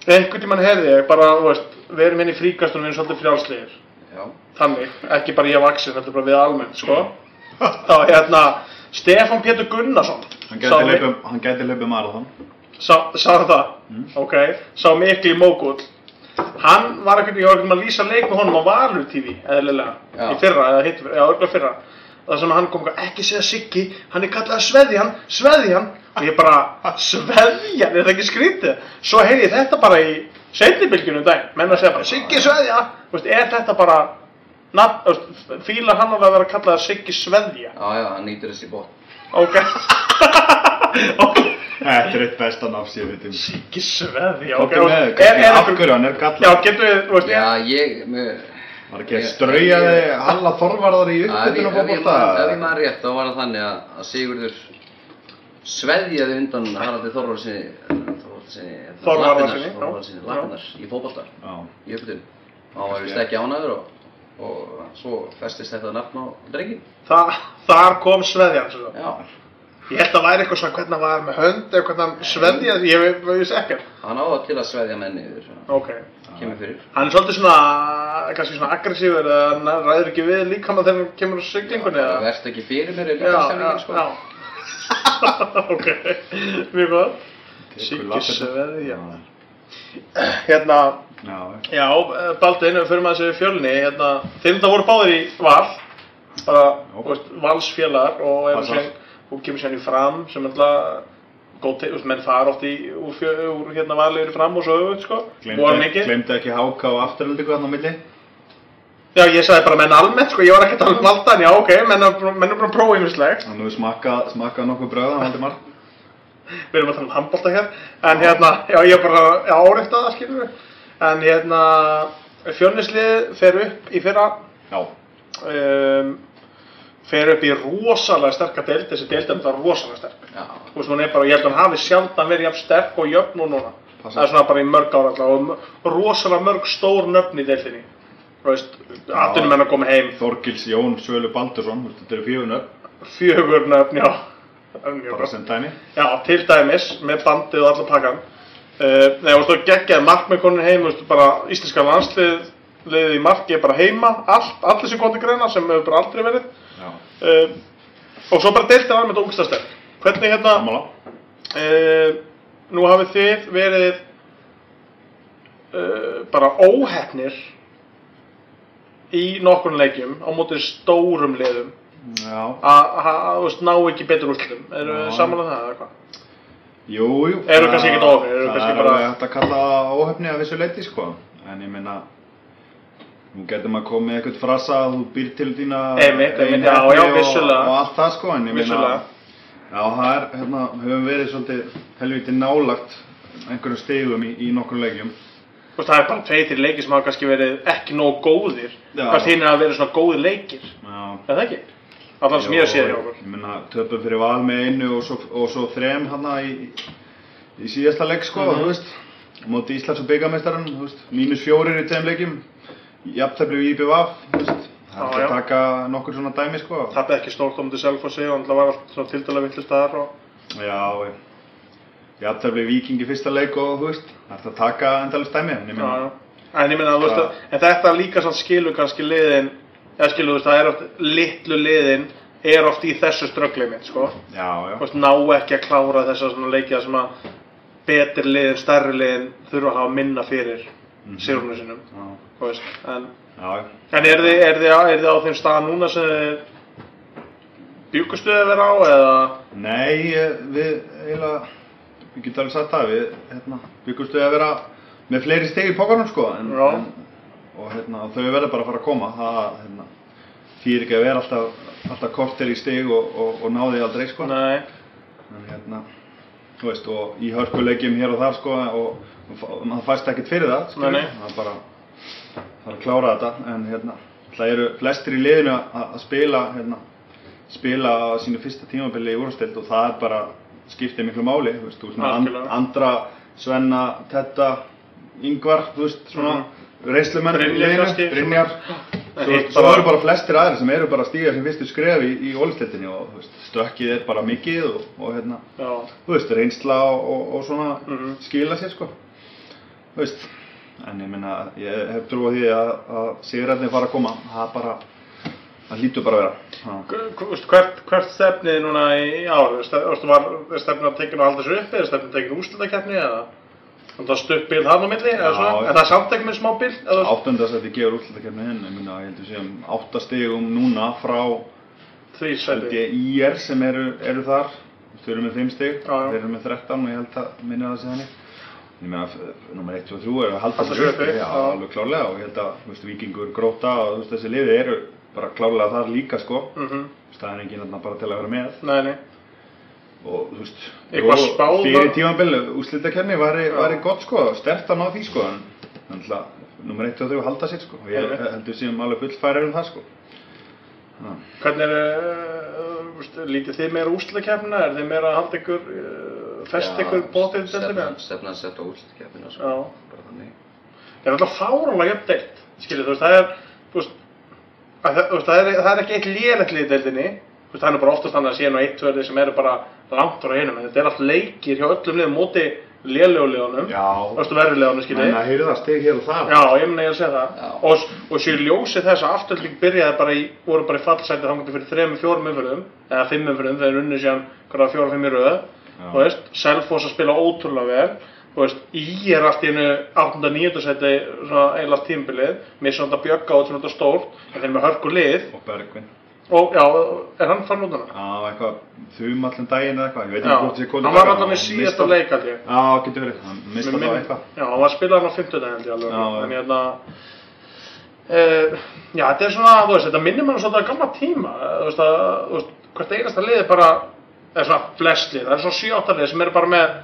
Einhvern tímann hefði ég bara, þú veist, við erum inn í fríkastunum við erum svolítið frjálslegir. Já. þannig, ekki bara ég vaksin, heldur bara við almennt, sko. Þá hérna, Stefán Pétur Gunnarsson. Hann gæti hlaupið marathon. sá, sá það, ok. Sá mikli mógull hann var ekkert, ég var ekkert að lýsa leik með honum á Valur TV, eðlilega Já. í fyrra, eða hitt, já, örgulega fyrra. Það sem hann kom, eitthvað, ekki segja Siggi hann er kallað Sveðjan, Sveðjan. Og ég bara, Sveðjan, er það ekki skrítið? Svo heyri ég þetta bara í seinnibilgjunum dag, menn að segja bara Siggi Sveðja, Þú veist, er þetta bara þú veist, fílar hann alveg að vera kallað Siggi Sveðja? Já, já, hann nýtur þessi bótt. ok Þetta er eitt besta nafn sem ég veit um. Siggi Sveðja, ok Þetta er með, er, kannski er, af hverju hann er Já, kallað. getur við, þú veist, Já, ég, með, Var ekki að strauja þig alla þorvarðar í uppbytun og ef ég, man, ef ég man rétt, þá var það þannig að, Sigurður sveðjaði undan Haraldi já. Þorvarsinni, lappinnar í fótbolta, Já. í uppbytun. Hann var vist ekki ánæður og, og svo festist þetta nafn á drengin. Þa, þar kom Sveðjan, svo. Já, Ég held að væri eitthvað svona hvernig hann var með hönd eða hvernig hann sveðjaði, ég veit, veist ekkert. hann á það til að sveðja menni yfir, Ok. kemur fyrir. Hann er svolítið svona, kannski svona aggressífur eða hann ræður ekki við líka þegar hann kemur á siglingunni Það eða? verðst ekki fyrir mér Já, líka já, stemningin, sko. já. ok, mjög góð. Lappirnar. Sveðja. Hérna, Já, já, eh, Baldvin, fyrir maður þessi fjölni, hérna, þeim það voru báðir í val, bara, Já. veist, valsfélagar og hún kemur sérni fram sem alltaf góð til, menn fara oft í, úr, fjö, úr hérna valið fram og svo auðvitað, sko, glemdi, ekki háka og afturöldingu þarna á milli? Já, ég sagði bara menn almennt, sko, ég var ekki að tala um valdan, já, ok, menn er bara að prófa ýmislegt, Þannig við smakkað smakka nokkuð bröða, Valdimar. við erum að tala um handbólta hér, en hérna, já, ég er bara, já, áreikta það, skilur við, en hérna, fjölnislið fer upp í fyrra, Já. um, fer upp í rosalega sterka deild, þessi deild er það rosalega sterk. Já, Þú veist, hún er bara, ég held að hún hafi sjaldan verið jafn sterk og jöfn og núna. Það er svona bara í mörg ára alltaf og rosalega mörg stór nöfn í deildinni. Þú veist, atvinnum henn að koma heim, Þorgils Jón Svölu Baldursson, þetta eru fjögur nöfn, já. Það er mjög bara sem dæmi. Já, til dæmis, með bandið og allar pakkan. Uh, nei, þú veist, þú geggjaði markmenn heim, þú veist, bara íslenska landslið, liðið í marki er bara heima, allt, allir sem kom til greina sem hefur bara aldrei verið. Uh, og svo bara deildin almennt ógstasterk. Hvernig hérna, uh, nú hafið þið verið uh, bara óhefnir í nokkurn leikjum á móti stórum liðum að, að, ná ekki betur úrslitum. Eru þið saman að það eða hvað? Jú, jú. Eru kannski ekkert kannski Það er hægt að kalla óhefni að vissu leiti, sko. En ég meina, nú getur maður komið með eitthvað frasa að þú býr til þína já, og, og allt það, sko. En ég meina, já, það er, hérna, höfum verið svolítið helviti nálagt einhverjum stegum í, í nokkur leikjum. Þú veist, það er bara tveir leikir sem hafa kannski verið ekki nógu góðir. Hvort hinn er að vera svona góðir leikir. Já. Er það ekki? Allan sem ég séð hjá okkur. Ég meina, töpum fyrir val með einu og svo, og svo þrem hann í, í síðasta leik, sko, Mhm. þú veist. Móti Íslands og byggameistarann, þú veist. Mínus fjórir í þeim leikjum. Jafntefli við IBVF. Það er já. að taka nokkur svona dæmi, sko. Það er ekki stórt á mútið Selfossi og það var allt svona tildala villist þar og... Já, jafntefli Víking í fyrsta leik og, þú veist, það er að taka endalist dæmi, en ég ég meina, þú veist, að, en þetta líka samt skilur kannski liðin, eða skilur, þú veist, það er oft, litlu liðin er oft í þessu ströggli mitt, sko. já, já. Þú veist, ná ekki að klára þessa svona leikja sem að betri liðin, stærri liðin þurfa að hafa minna fyrir mm Mhm. sinum, Já. En, en er þið, er, þið, á- er þið á þeim stað núna sem þið bjúkustu að vera á, eða? Nei, við eiginlega, við getum alveg sagt það, við hérna, byggustu að vera með fleiri steg í pókarnum sko, en, en, og hérna, þau verður bara að fara að koma, það hérna, þýr ekki að vera alltaf, alltaf kortir í steg og, og, og náði aldrei sko, Nei. en hérna, þú veist, og í hörkuleikjum hér og þar sko, og, og, maður fæst ekkert fyrir það, nei. það er bara, það er að klára þetta, en hérna, það eru flestir í liðinu að, spila, hérna, spila á sínu fyrsta tímabili í úrvarsdeild og það er bara skiptið miklu máli, þú veist, þú veist, and, Andra, Svenna, Tetta, Yngvar, þú veist, svona Mhm. reynslumenn í liðinu. Brynjar, hitt svo eru bara flestir aðrir sem eru bara að stíga sem fyrstu skref í, í ólisleitinni og veist, stökkið er bara mikið og, og hérna, Já, þú veist, reynsla og, og, og svona Mhm. skila sér sko þú veist en ég minna, ég hef trú á því að, að sigurarnir fara að koma það bara, það hlýtur bara að vera ha. Hv- hv- veist, hvert, hvert stefnið núna í ár? Er stefnið að tekinu að halda þessu uppi? Er stefnið að tekinu úrslutakeppni eða? Þannig að stutt bil hann á milli, eða Já, svo? já. En það er samt ekki með smá þú- áttundasætti gefur úrslutakefni hinn ég minna, ég held við séum áttastigum núna frá Því sæti. ég IR sem eru, eru þar þau eru með 5 stig, Já, já. þeir eru með 13 og ég held að minna það sé þannig ég meina, nummer 1, 2 og 3 eru að halda þessu uppi, já, alveg klárlega og ég held að, þú veist, vikingur, gróta og þú veist, þessi liði eru bara klárlega þar líka, sko Mhm. það er enginn þarna bara til að vera með Nei, nei. og þú veist, spáð fyrir var- tímabilið, úrslitakefni væri, Já. væri gott, sko, stert að ná því, sko en þannig að nummer 1 og 3 halda sér, sko og ég Einmitt. held við séum alveg fullfærir um það, sko Já. Hvernig er, uh, veist, lítið þið meira úrslutakeppnina? Er þið meira að halda ykkur, uh, fest ykkur bótið í deildinni? Stefnan stefnan að setja úrslutakefnina sko. Já. Bara þannig. Það er alltaf fárálega jöfn deilt, skiljið, þú veist, það er, þú veist, að það, þú veist, það er, það er ekki eitt lélegt lið í deildinni, þú veist, það er bara oftast þannig að sé nú eitt tvörði sem eru bara langt frá einum, en þetta er allt leikir hjá öllum liðum móti lélegu liðunum, Já. þú veist, verri liðunum, skiljið. Menn að heyra það stig hér og þar Já, ég meina ég að segja það. Já. Og, og sér ljósið þess að afturling byrjaði bara í, voru bara í fallsæti þangandi fyrir þrejum, fjórum umfyrðum, eða fimm umfyrðum, þeir unni síðan hverja fjóra, fimm í röð, Já. Þú veist, Selfoss að spila ótrúlega vel, þú veist, í er allt í einu 8. 9. seti svona allt tímbilið, missa þetta bjögga og þetta stórt, en þeir með hörku lið, og Bergvin og já, er hann fann út hana? Já, eitthvað þum allan daginn eða eitthvað, ég veit Já, ekki hvort sé hann var alltaf með síðasta leik ég. Já, getur verið, hann mista Mér það eitthvað Já, hann var að spila hann á 50 held ég alveg. Já, uh, já, þetta er svona, þú veist, þetta minnir mann svolítið að gamla tíma. Þú veist, að, þú veist, hvert einasta lið er bara, eða svona flest lið, það er svona 7-8 lið sem eru bara með,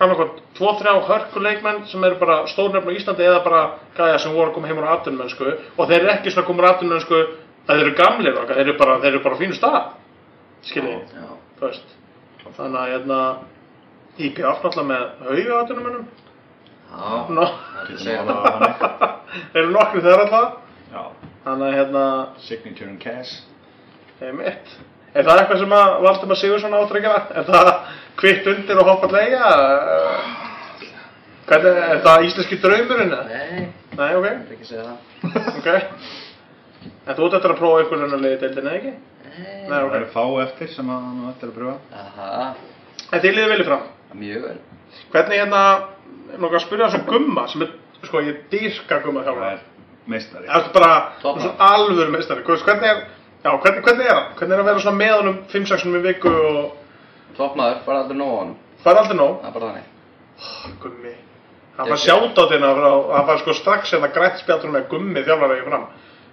annarkvæmt, 2-3 hörkuleikmenn sem eru bara stórnefn á Íslandi eða bara gæja sem voru að koma heim úr atvinnmennsku og þeir eru ekki svona að koma úr atvinnmennsku að þeir eru gamlir okkar, þeir eru bara, þeir eru bara á fínu stað, skiljið þú veist þannig að hérna IPF náttúrulega með hauga atvinnumennum Já. Nó. Það er það. eru nokkri þeirra alltaf. Já, þannig að hérna signature and cash. Einmitt. er það eitthvað sem að Valdimar Sigursson áttur að gera er það kvitt undir og hoppa að leia hvernig er það íslenski draumurinn? Nei, nei ok. Ég vil ekki segja það. ok. En þú ert eftir að prófa ykkur en að leiði deildin eða ekki? Nei. nei Það ok eru fá eftir sem að hann á eftir að pröfa Aha, en þið liðið viljið fram? Mjög vel. hvernig hérna ég langar að spyrja þessu gumma sem er sko ég dýrka gumma Það þjálfara. er meistari. Það er bara Er, já, hvernig, hvernig er hann? Hvernig er að vera svona með honum 5-6 í viku og Toppmaður, fara aldrei nóg á honum. fara aldrei nóg? Það er bara þannig. Gummi. Hann var sjátt á þérna hann var sko strax hérna grætt spjaldur með gummi þjálfara í fram.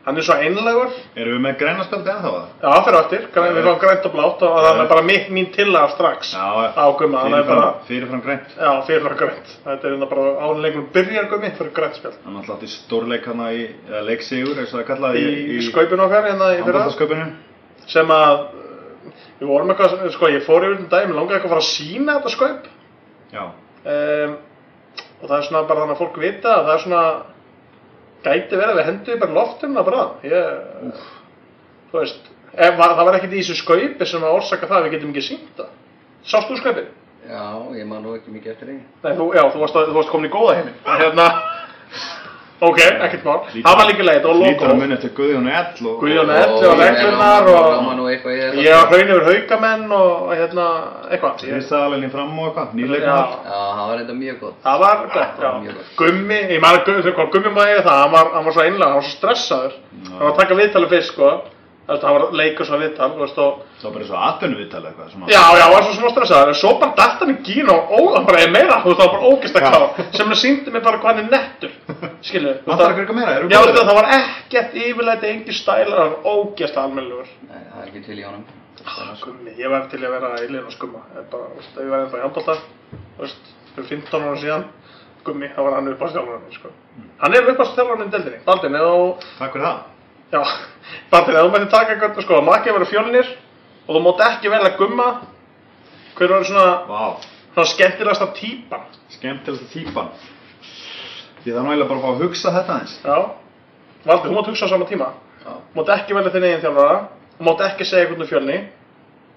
Hann er svo einlegur. Erum við með græna spjaldi ennþá það? Já, hann fyrir. Græn, við fáum grænt og blátt og það er bara mín, mín tillaga strax á gumma. Er fyrirfram, grænt já, fyrirfram grænt. Þetta er hérna bara áleikunum byrjar gummi fyrir grænt spjald. Hann alltaf átti stórleik hana í, eða leiksigur, eins og það kallaði Í, í skaupinu okkar hérna í fyrra. handbóltasköpunu sem að við vorum eitthvað, sko ég fór yfir um dag, mér langaði eitthvað að fara að gæti verið við hendum bara loftum það bara ég, þú veist ef, var, það var ekkert í þessu skaupi sem að orsaka það að við getum ekki sínt það sást þú skaupið? Já, ég man nú ekki mikið eftir því. Nei, þú, já, þú varst, varst komin í góða En hérna ok, ekkert mál, það var líka leið, og lítur að logo munið til Guðjón Ell og Guðjón Ó, Elli og ég- reglurnar það og- ég var hraun yfir haugamenn og hérna, eitthvað. Ég- Hristaðalinn í fram og eitthvað, Já. nýleikmaður Já, það var eitthvað mjög gott. Það var gott, já. Gummi, ég maður, Gummi, hvað Gummi maður eiga það, hann var, hann var svo einlega, hann var svo stressaður. Hann var að taka viðtalið fyrst, sko. Hann var leika svona viðtal, þú veist, og... Það var bara svo atvinnu viðtala eitthvað svona. Já, já, hann var svo smá stressaður, en svo bara datt hann í gín og ó, hann bara er meira, þú veist, það var bara ógist að klá, sem hann síndi mig bara hvað hann er nettur, skilu. Vantar ykkur eitthvað meira, erum Já, þetta, það var ekkert yfirleiti, engin stælar, hann var ógist almennilegur. Nei, það er ekki til í honum. Gummi, ég var til í að vera í liðin og skumma, ég þú var ennþá í handbólta, þú fyrir 15 ára síðan, Gummi, þá var hann uppáðstjálfarinn minn, sko. Hann er uppáðstjálfarinn minn í deildinni, Baldin, eða Takk fyrir það Já, Baldin, ef þú mætti taka eitthvað, sko, makki að vera fjölnir og þú mátt ekki velja gumma, hver var svona, Vá, svona skemmtilegasta típan? skemmtilegsta típan Það er náttúrulega bara að fá að hugsa þetta eins Já, Valdi, þú mátt hugsa á sama tíma. Já. Þú mátt ekki velja þinn eigin þjálfara. Þú mátt ekki segja einhvern um fjölni.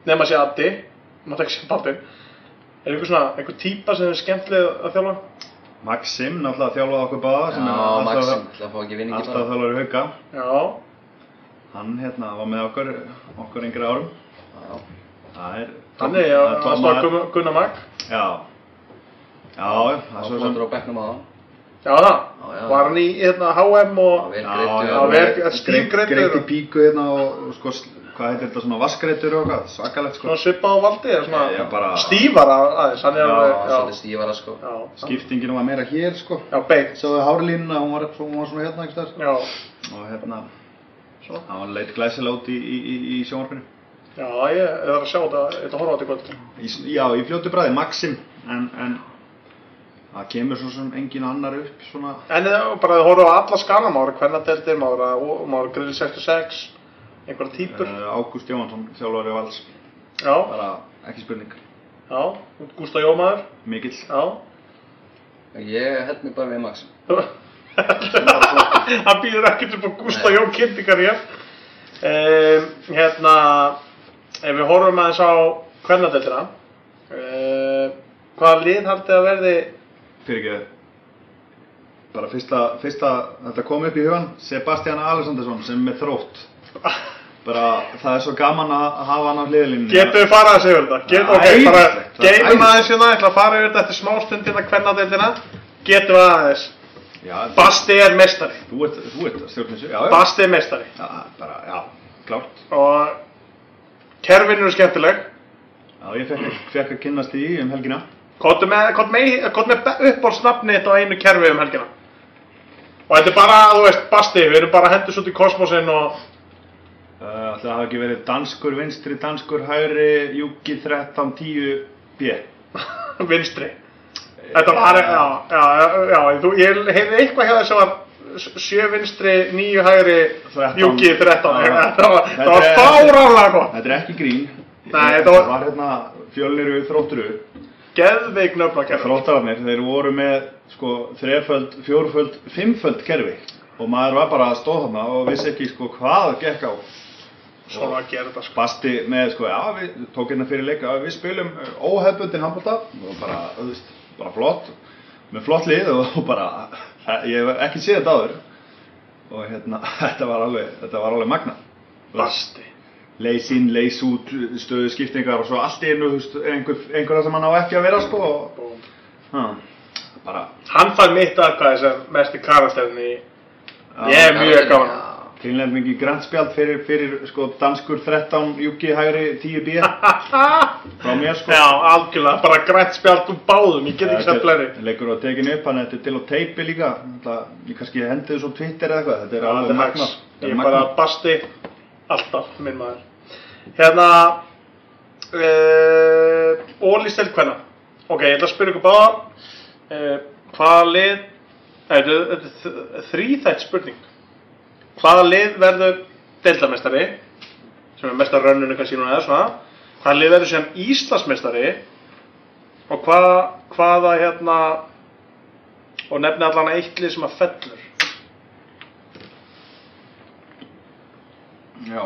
Nefn að sé Addi. Þú mátt ekki segja pappin. Er einhver svona, einhver típa sem er skemmtileg að þjálfa? Maxim, náttúrulega þjálfaði okkur báða sem er Já, Maxim, ætla að fá ekki vinningi alltaf bara. þjálfari hauka. Já. Hann hérna var með okkur, okkur yngri árum. Já. Það er... Þannig það það. Já, það Já, það. Var hann í hérna, HM og... Greit í píku hérna og, sko, hvað heitir þetta svona vaskreitur og hvað, svakalegt sko. Svona svipað á Valdi, svona Já, bara- stífara aðeins. Hann er Já, alveg, Já, svolítið stífara sko. Já. Skiptingin var meira hér sko. Já, beint. Sjáðu hárlínuna, hún var, hún var svona hérna þar. Já. Og hérna, Svo. hann var leit glæsilega út í, í, í, í sjónvarpinu. Já, ég er að sjá þetta, ég að horfa á þetta í kvöld. Í, já, í fljótu bræði, Maxim, en, en það kemur svo sem engin annar upp svona. En eða bara að horfa á alla skana, maður kvennadeldir, maður maður grill 66, einhverja típur. Uh, Ágúst Jóhansson, þjálfari vals, Já, bara ekki spurning, já, Gústa Jómaður, mikill. já. Ég held mig bara við Maxim. Hann býður ekkert upp á Gústa Jón kynntingar hér. Um, hérna, ef við horfum aðeins á kvennadeldina, um, hvaða lið haldið að verði, Fyrir ekki, bara fyrsta, fyrsta, þetta kom upp í hugan, Sebastian Alessandarsson sem er með þrótt. Bara, það er svo gaman að hafa hann á hliðlinni. getum við farað að segja þetta? Get, Það er ok, bara æðislegt. aðeins hérna, ég ætla að fara yfir þetta eftir smá stundina kvennadeldina, getum við aðeins. Já, Basti er meistari, þú ert, þú ert já. Basti er meistari Já, bara, já, klárt. og kerfin eru skemmtileg. Já, ég fekk, fekk að kynnast því um helgina. Kottu með, með, uppbólsnafni þetta á einu kerfi um helgina. Og þetta er bara, þú veist, Basti, við erum bara að hendast út í kosmosin og Uh, það hafa ekki verið danskur vinstri, danskur hægri, júki 13, 10, B. vinstri. Þetta var, já, já, já, já, þú, ég heyrði eitthvað hjá þess að var sjö vinstri, níu hægri, 13. júki 13. Já. Þetta var, þetta Þetta var fáránlega gott. Þetta er ekki grín. Nei, þetta var- var hérna fjölniru þrótturu. Geðveik nöfna kerfi. Þróttararnir, þeir voru með sko þreföld, fjórföld, fimmföld kerfi. Og maður var bara að stóða þarna og vissi ekki sko hvað gekk á. Svona að gera þetta, sko. Basti með sko, já, við tók hérna fyrir leika, við spilum óhefbundin handbólta og bara, þú veist, bara flott, með flott lið og, og bara, ég hef ekki séð þetta áður og hérna, þetta var alveg, þetta var alveg magna. Basti. Leys inn, leys út, stöðu skiptingar og svo allt í einu, einhver, einhverja sem hann á ekki að vera sko og, ha, bara, Hann fær mitt aðkvæði sem karakterin í, ég er mjög gaman. Já. tilnefning í grænspjald fyrir, fyrir sko danskur 13, júki hægri 10 b frá mér sko. Já, algjörlega, bara grænt spjald úr báðum, ég get ekki sett fleiri. Leikur á tekinu upp, hann er til á teipi líka Það, ég kannski hendi þessu á Twitter eða eitthvað Þetta er alveg. Þetta Ég er bara basti, alltaf, minn maður. Hérna, uh, Óli Stelkvenna. Ok, ég ætla að spyrja ykkur báða. Uh, hvaða lið, þetta er- þrýþætt spurning. Hvaða lið verður deildamestari, sem er mesta rönnunu kannski núna eða svona. Hvaða lið verður sem Íslandsmestari og hvað, hvaða hérna, og nefni allan eitt lið sem að fellur. Já,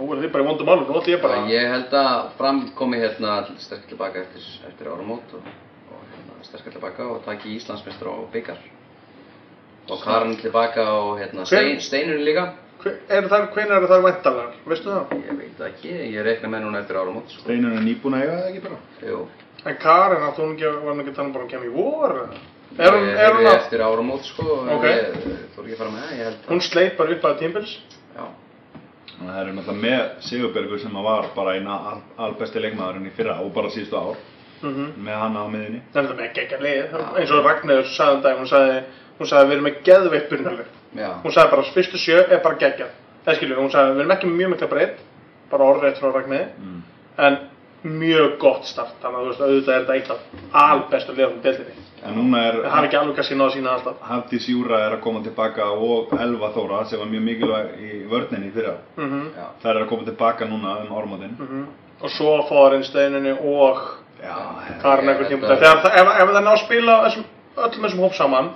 Nú er þið bara í vondum málum, nú ætlum ég bara Bara ég held að fram komi hérna sterk tilbaka eftir, eftir áramót og, og hérna, sterk tilbaka og taki Íslandsmeistur og byggar. Og Karin tilbaka og hérna Stein, Steinur líka. Hve- eru þær, hvenær eru þær væntalar, veistu það? Ég veit það ekki, ég reikna með núna eftir áramót. Sko. Steinun er nýbúin að eiga það ekki bara Jú, En Karin, átti hún ekki, var hún ekki þannig bara að kemja í vor? Er hún, er hún að, eftir áramót sko, Ok. ég þú ekki að fara með það, ég held hún það. sleit bara upp að tímpils? Þannig að það eru náttúrulega með Sigurbergur sem var bara eina al, albesti leikmaðurinn í fyrra og bara síðustu ár. Mhm. með hann á miðinni Það er þetta með geggja lið, eins og Ragnarður sagði um dag, hún sagði, hún sagði við erum með geðveitt já, Hún sagði bara fyrstu sjö er bara geggjað. Það skilju, hún sagði við erum ekki með mjög mikla breytt, bara orðrétt frá Ragnarði, mm. en mjög gott start, þannig að þú veist, auðvitað er þetta eitt af albestu liðum deildinni. En núna Það hafi er ekki alveg kannski náða sína alltaf. Hafdís Júra er að koma tilbaka og Elva Þóra sem var mjög mikilvæg í vörninni í fyrra Mhm. já. Það er að koma tilbaka núna um áramótin Mhm. Og svo fóðarinn steininni og Já, Karin Ég einhvern tíma. Þegar það- ef, ef það ná að spila öllum þessum hóp saman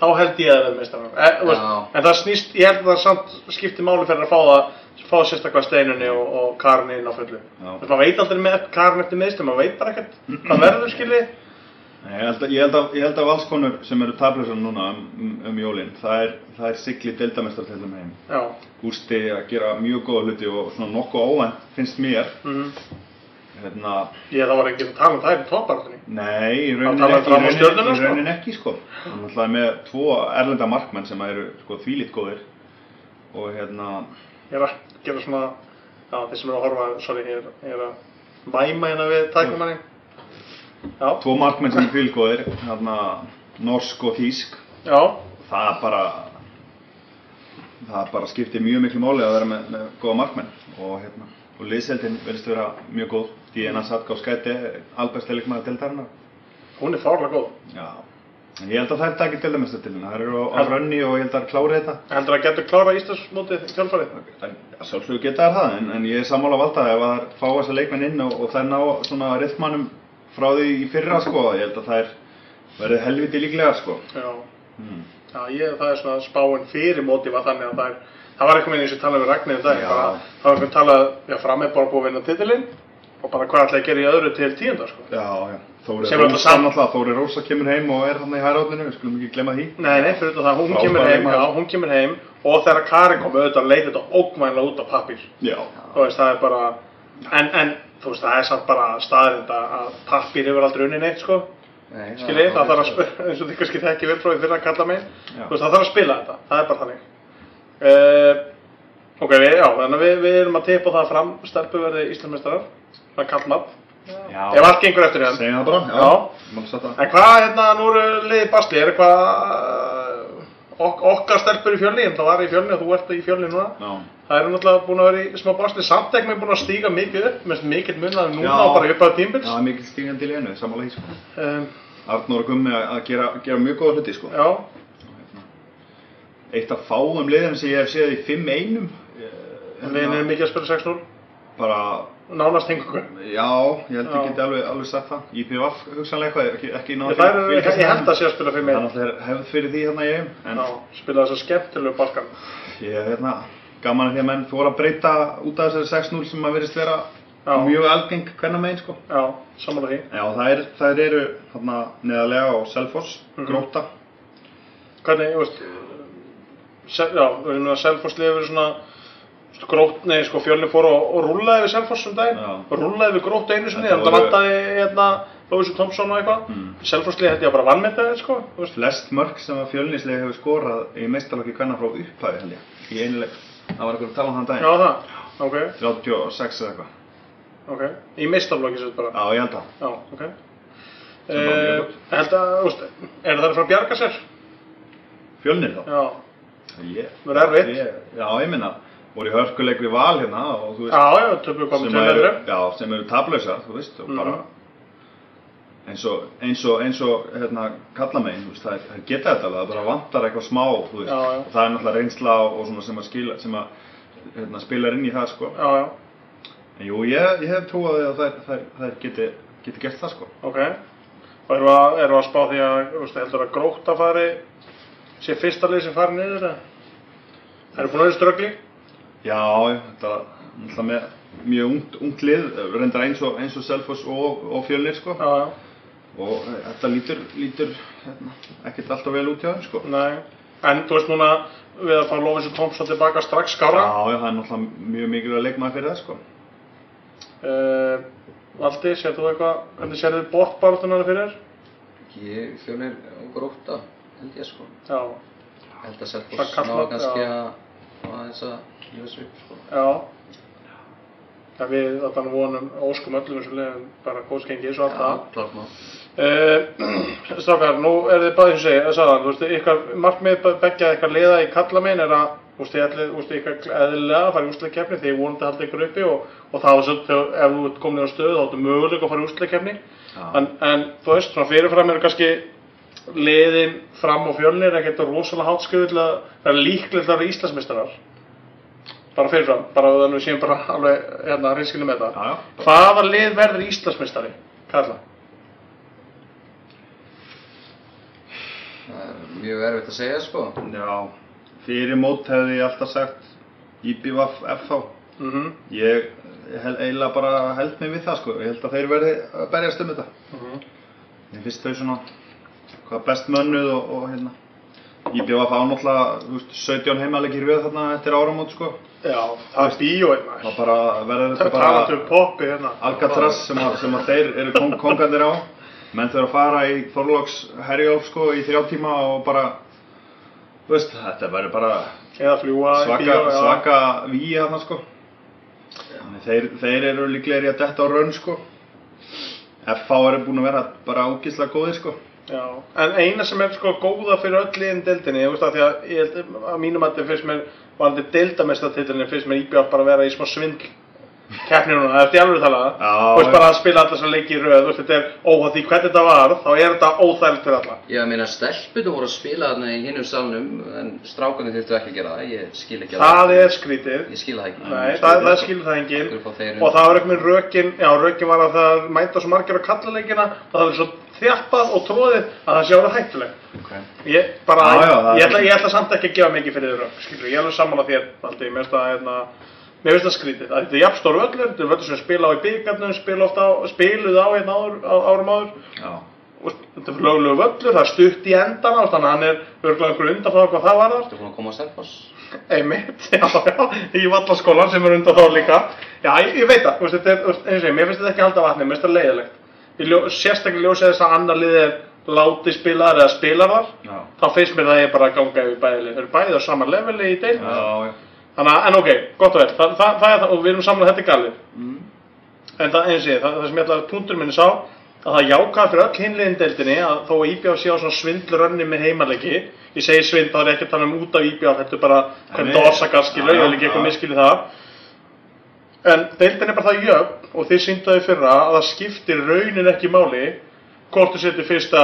þá held ég að það er meistarar. E, þú veist, en það snýst, ég held að það samt skipti máli fyrir að fá það, fá sérstaklega steinunni og, og Karin inn á fullu. Þú veist, maður veit aldrei með Karin eftir meðstum, maður veit bara ekkert hvað verður skiljið. Nei, Ég held, að, ég, held að, ég held að valskonur sem eru tablusar núna um, um, um jólin, það er, er sigli deildamestar til þeim heim. Já. Gústi að gera mjög góða hluti og svona nokkuð óvænt finnst mér. Mm Hérna, Ég það var ekki að tala um það í toppartunni. nei, í Að rauninni ekki, rauninni, stjörnuna, í sko? ekki sko. Hann er með tvo erlenda markmenn sem eru sko þvílít góðir og hérna, Ég er að gera svona, já þeir sem eru að horfa, sorry, ég er, ég er að mæma hérna við tæknumanni. Já, tvo markmenn sem eru þvílít góðir, hérna, norsk og þýsk. já, Það bara, það bara skiptir mjög miklu máli að vera með, með góða markmenn og hérna, og liðseldin verðist vera mjög góð. Díana Satka og Skæti, albæsti leikmaður deildarinnar. hún er fárlega góð. Já, en ég held að það er takið deildamestar til hennar. Það eru á, á rönni og ég held að það er klárið þetta. Heldur að getur klára Íslandsmótið kjálfarið? Að sjálfsögur geta þær það, en, en ég er sammála valda ef að þær fá þessa leikmenn inn og, og þær ná svona rithmannum frá því í fyrra sko, ég held að þær verði helviti líklega sko. Já. Hmm. Já, ég, það er svona spáin fyrir mótið var þannig að það er, það var eitthvað með eins og talað við Ragnir um dag, Já. bara, það var eitthvað talað, já, fram er bara búið að vinna titilinn og bara hvað ætlaði að gera í öðru til tíundar, sko. Já, já, Þóri Rósa náttúrulega, Þóri Rósa kemur heim og er hann í hærátinu, við skulum ekki glemma því. Nei, nei, fyrir það, hún Frábær kemur heim, já, hún kemur heim og þegar Karin kom auðvitað leit þetta ógmænlega út á pappír. Já, Þú veist, það er bara, en, en, þú veist, það er samt bara staðrind að að pappír hefur aldrei unni neitt, sko. Nei, Skiljið, það þarf að spila, eins og þið kannski þekki því fyrir að kalla mig, þú veist, það þarf að spila þetta, það er bara þannig. Uh, ok, við, já, þannig að við, við erum að tippa það fram, stelpu verði Íslandsmeistarar, það er kallmat, já, ef allt gengur eftir þeim. segjum það bara, já, Já. En hvað, hérna, nú eru liðið basli, er eitthvað, uh, ok, okkar stelpur í fjölni, það var í fjölni og þú ert í fjölni núna, Já, það eru náttúrulega búin að vera í smá basli, samt ekki með búin að stíga mikið upp, með mikill munnaði núna Já. og bara upp að tímbils. það er mikil stingandi í einu, sammála því sko. Um, Arnór og Gummi að að gera, gera mjög góða hluti sko. já, Eitt af fáum liðum sem ég hef séð í 5-1 en við erum mikið að spila 6-0, bara, nánast hengur. já, ég held Já. ég geti alveg, alveg sagt það. IPVF hugsanlega eitthvað, ekki, ekki náða Það er, ég held að sé að spila fyrir Það mig. er náttúrulega hefð fyrir því hérna ég, en Já, spila þess að skemmtilegu balkan. ég er hérna gaman að því að menn fóru að breyta út af þessari 6-0 sem að verðist vera Já. mjög algeng hvernig megin sko. Já, samanlega því. Já, það, er, það eru hérna neðarlega á Selfoss, Mhm. Gróta. Hvernig, ég veist, já, við erum að Selfoss liður verið svona, þú veist, grót, nei, sko, fjölni fór og, og rúllaði við Selfoss um daginn. Já. Rúllaði við grót einu sinni, þannig að voru- vantaði, hérna, Lóisu Thompson og eitthvað. Mm. Selfoss liði held ég að bara vann með þetta, sko. Flest mörg sem að fjölnislega hefur skorað í meistarlokki hvernig frá upphæði held ég, í einu leik. Það var eitthvað að tala um þann Já, daginn. það, ok, 36 eða eitthvað. ok. Í meistaflokki sér bara. Já, ég held það. Já, ok. Eh, gott. held að, veist, er það að fara að bjarga sér? Fjölnir þá. Já, Ég, Það. Ég, já, ég minna, voru í hörkuleik við val hérna og þú veist, já, já, sem eru, já, sem eru tablausar, þú veist, og Mhm. bara eins og, eins og, eins og hérna, kalla þú veist, það, er, það geta þetta alveg, það bara vantar eitthvað smá, þú veist, og það er náttúrulega reynsla og, og svona sem að skila, sem að hérna, spilar inn í það, sko. En jú, ég, ég hef trúið að þær, þær, þær geti, geti gert það, sko. ok. Og við að, við að spá því að, þú veist, heldur að gróta fari, sé fyrsta lið sem fari niður, eða? Erum búin að í ströggli? Já, þetta er náttúrulega með mjög ungt, ungt lið, reyndar eins og, eins og Selfoss og, og Fjölnir, sko. Já, já, Og eh, þetta lítur, lítur hérna, ekkert alltaf vel út hjá þeim, sko. nei. En þú veist núna, við að fá Lófins og Thompson tilbaka strax skára. Já, já, það er náttúrulega mjög mikilvæg leikmaður fyrir það, sko. Uh, Valdi, sér þú eitthvað, hvernig sér þið bortbaratunar fyrir? Ég fjölnir og gróta, held ég sko. Já, Held að Selfoss ná kannski að að sig upp sko. já. En við þarna vonum óskum öllum þessu liðum bara góðskengis og allt það. Já, klart má. Uh, Strákar, nú er þið bæðið sem segja, það sagðan, þú veist, ykkar markmið be- beggja ykkar liða í kallaminn er að, þú veist, þið ætlið, ykkar eðlilega að fara í úsleikefni, þið vonandi að halda ykkur uppi og, og það var svo, þegar, ef þú ert komin á stöðu, þá áttu möguleika að fara í úsleikefni. Já. En, en, þú veist, svona fyrirfram eru kannski liðin fram og fjölnir ekkert rosalega hátskjöðu til að vera líklegt að vera Íslandsmeistarar. Bara fyrirfram, bara þannig við séum bara alveg, hérna, reynskilum með það. Já, já. Hvaða lið verður Íslandsmeistari? Kalla. Það er mjög erfitt að segja sko. Já, fyrir mót hefði ég alltaf sagt IBVF FH. Mhm. Ég hel, eiginlega bara held mig við það sko. Ég held að þeir verði að berjast um þetta. Mhm. Mér finnst þau svona hvað best mönnuð og, og hérna. IBVF ánáttúrulega, þú veist, 17 heimalegir röð þarna eftir áramót sko. Já, það er bíóið Það maður. bara verður Það þetta bara um poppi hérna. Alcatraz sem, að, sem að þeir eru kong, kongandir á. Menn þurfa að fara í Þorlóks Herjólf sko í þrjá tíma og bara, þú veist, þetta verður bara Eða fljúa í svaka, bíó, já. svaka víi hérna sko Þannig þeir, þeir eru líklegir í að detta á raun sko FH eru búin að vera bara ógíslega góðir sko Já, en eina sem er sko góða fyrir öll liðin deildinni, ég veist að því að að mínum að þetta finnst mér, varandi deildamestartitlinni finnst mér íbjátt bara að vera í smá svindl keppni núna, eftir alveg talað, Já, þú veist já. bara að spila alltaf svo leiki í röð, þú veist þetta er óháð því hvernig þetta var, þá er þetta óþægilegt fyrir alla. Ég meina stelpunum voru að spila þarna í hinnum salnum en strákunni þurftu ekki að gera það, ég skil ekki Það er skrítið, Ég skil það ekki. nei, það, það það Upp á þeir og það var eitthvað með rökin, já rökin var að það mæta svo margir á kallaleikina, það var svo þjappað og tróðið að það sé ára hættuleg. Okay. Ég, bara, Já, já, það ég, ætla, ég ætla samt ekki að gefa mikið fyrir þér ég er alveg sammála þér, Valdi, mér finnst það, hérna, mér finnst það skrítið, að þetta er jafnstór völlur, þetta er völlur sem spila á í byggarnum, spila ofta á, spiluð á hérna áður, á, árum áður, og þetta er löglegu völlur, það er stutt í endana, þannig að hann er örgulega einhver undan frá hvað það var þar, Þú búin að koma á Selfoss? einmitt, já, já, í vallaskólan sem er undan þá líka, já, ég, ég veit það, þetta er, eins og ég, mér finnst þetta ekki halda vatni, mér finnst það leiðilegt, sérstaklega ljósið þess að annar lið er láti spilaðar eða já, þá finnst mér það ég bara að ganga yfir bæði lið. Þau eru bæði á sama leveli í deil. Þannig að, en ok, gott og vel, það, það, það er það, og við erum samlega þetta er galið. Mm. En það, eins og ég, það, það sem ég ætla að punktur minni sá, að það jákaði fyrir öll hinliðin deildinni að þó að IBF sé á svona svindlurönni með heimalegi, ég segi svind, þá er ekki að tala um út af IBF, þetta er bara hvernig Nei. það orsakar skilu, Já, ég vil ekki eitthvað já. miskili það. En deildin er bara það jöfn og þið síndaði fyrra að það skiptir raunin ekki máli hvort þú setur fyrsta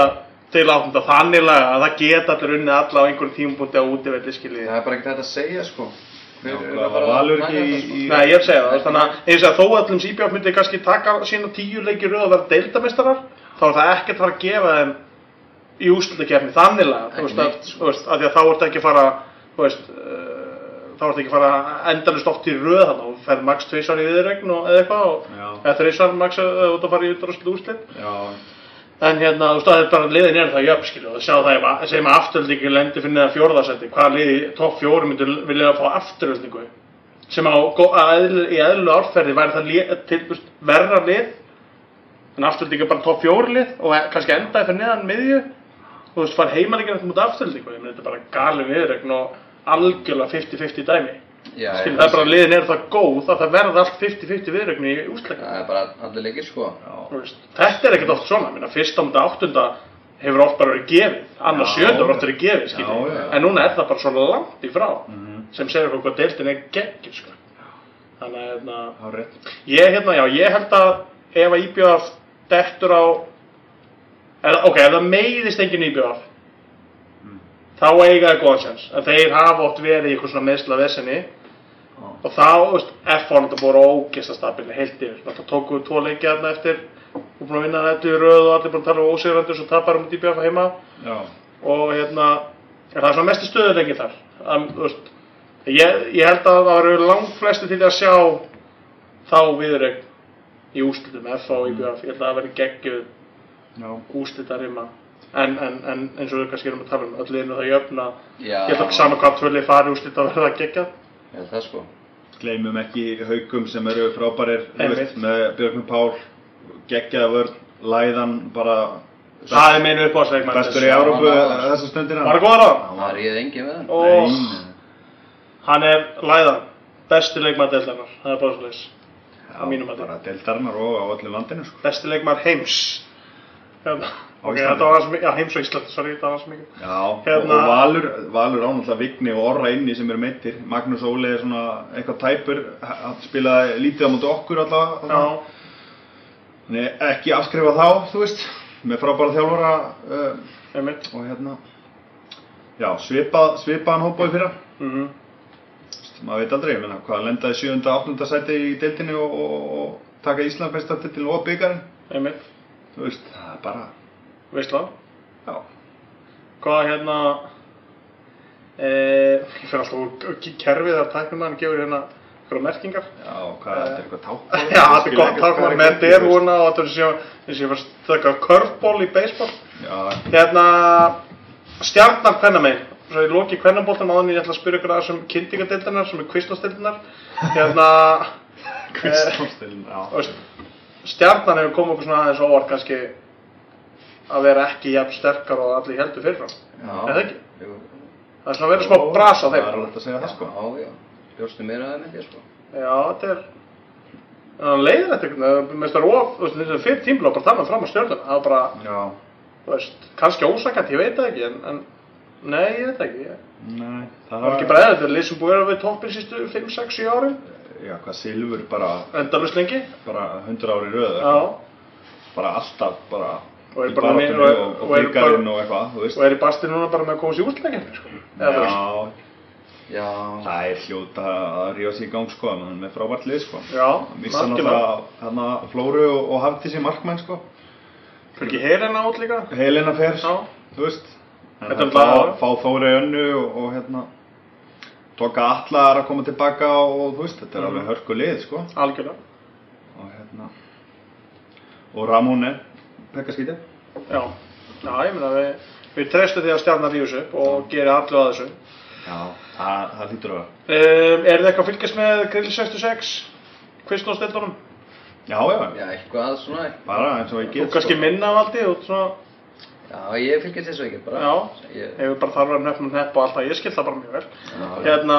til áttunda þannig laga að það geta allir unnið alla á einhverjum tímapunkti á útivelli skiljið. Það er bara ekkert að segja sko. Er að fara var taka ekki í- sko? í- Nei, ég er að segja það, þannig að eins og að þó allum Íbjörn myndi kannski taka sína tíu leiki röð að vera deildameistarar, þá er það ekkert að fara að gefa þeim í úrslutakefni þannig laga, þú veist, að, sko. þú veist, að því að þá ertu ekki að fara, þú veist, uh, þá ertu ekki að fara endalist oft í röð þannig og ferð max tveisvar í viðregn og eða eitthvað og eða þreisvar max eða út að fara í undanúrslit úrslit. En hérna, þú veist, það er bara liðin er það jöfn, skilju, og sjá það ef að, segjum að afturöldingi lendi fyrir neða fjórðasetti, hvaða liði topp fjóri myndir vilja fá afturöldingu? Sem á, að í eðlu árferði væri það lið, til, veist, verra lið, en afturöldingi er bara topp fjóri lið og e- kannski endaði fyrir neðan miðju, þú veist, fara heimalíkina eftir mútið afturöldingu, ég meni þetta bara gali viðregn og algjörlega 50-50 dæmi. Já, Skilju, ég- það er bara liðin er það góð að það verða allt 50-50 viðregn í úsleikinu. Það er bara allir leikir sko. Þetta er ekkert oft svona, minna, fyrsta mútið áttunda hefur oft bara verið gefið, annars sjönda hefur oft verið gefið, skiljið, en núna er það bara svo langt í frá, Mhm. sem segir okkur hvað deildin er geggjur, sko. Þannig að, hérna, ég, hérna, já, ég held að ef að IBF dettur á, eða, ok, ef það meiðist enginn IBF, þá eiga það góðan sjans, þeir hafa oft verið í eitthvað svona meðsla vesenni, og þá, þú veist, F1 þetta voru ógesta stabili heilt yfir, það tóku við tvo leiki þarna eftir. Og búin að vinna þetta í röð og allir búin að tala um ósigrandi og svo tapar um DBF heima. Já, og hérna, en það er svona mestu stöðuleiki þar. Að, þú veist, ég, ég held að það eru langt flesti til að sjá þá viðreg í úslitum F og IBF, ég held að það veri geggjuð já, úslita rima en, en, en eins og við kannski erum að tala um öll liðinu það jöfna, Já. ég held að sama hvað tvöli fari úslita að verða geggjað. Ég held það sko. Gleymum ekki haugum sem eru frábærir, veist, með Björgum Pál, geggjaða vörn, læðan, bara það er meinu uppáðsleikmann bestur í Európu þessa stundina. Var það góður á? Það ríði engin með hann. Og Nei, hann er læðan, besti leikmann deildarinnar, það er bara svolítið, Já, á mínum mati. bara deildarinnar og á öllu landinu, sko. besti leikmann heims. Ok, þetta var hans mikið, já heims og Ísland, sorry, þetta var hans mikið. Já, Hérna- og, Valur, Valur ánáttúrulega Vigni og Orra inni sem eru meittir. Magnús Óli er svona eitthvað tæpur, hann spilaði lítið á móti okkur allavega. Já, Nei, ekki afskrifa þá, þú veist, með frábæra þjálfara uh, einmitt. og hérna, já, svipað, svipaðan hópaði fyrra. Mm Maður veit aldrei, ég meina, hvað lendaði 7. og 8. sæti í deildinni og, og, og taka Íslandsmeistartitilin og byggarinn. Einmitt, Þú veist, það er bara, veist það? já, hvað hérna e, ég fyrir alltaf úr k- kerfið þar tæknum gefur hérna einhverja merkingar. Já, hvað er þetta, eitthvað tákmál? já, þetta er gott táknum með derúna og þetta er sem þess að ég var stökka curveball í baseball. Já, hérna stjarnar kvennamein svo ég loki kvennabóltan áðan ég ætla að spyrja ykkur að þessum kynntingadeildarnar sem er kvistlastildarnar hérna Kvistmálstilin, já. þú veist, stjarnan hefur komið okkur svona aðeins á óvart kannski að vera ekki jafn sterkar og allir heldur fyrirfram Já. Er það ekki? Jú. það er svona verið smá bras á Það er þeim alveg að segja það, sko. Já, já. Að það með þér, sko. já, þetta er það er leiðilegt einhvern veginn það of, þú veist, þetta er fyrir tímla bara þannig fram á stjörnum það er bara, Já, þú veist, kannski ósakant, ég veit það ekki en, en nei, ég veit það ekki ég, nei, það var ekki bara eða, þetta er lið sem búið að vera við toppin sístu 5, 6, 7 árin Já, hvað silfur bara, endalust lengi bara 100 ári röð. já, Bara alltaf, bara Og er í bara með- og- er er í basti núna bara með að koma sér útlækjandi sko. Já, Já. það er hljóta að rífa sig í gang, sko, en hann er með frábært lið, sko. Missa náttúrulega hérna Flóru og, og hafði sér markmenn, sko. fyrir ekki heilina út líka Helena fer, er að fá, Þóri önnu og, og hérna, Tóka allar að koma tilbaka og þú veist, þetta er Mhm. alveg hörku lið, sko. algjörlega Og hérna, og Ramóne, pekkaskítið. já, já, ég meina við við treystum því að stjarnar rífus upp og gera allu að þessu Já, það, það lítur að vera. um, er þið eitthvað að fylgjast með Grill 66 kvistnóstildunum Já, já, Já, eitthvað svona. bara eins og ég og get, kannski minna valdi og svona Já, ég fylgist þessu ekki, bara. Já. Ég, hefur bara þarf að nefna nepp og allt það, ég skil það bara mjög vel já, hérna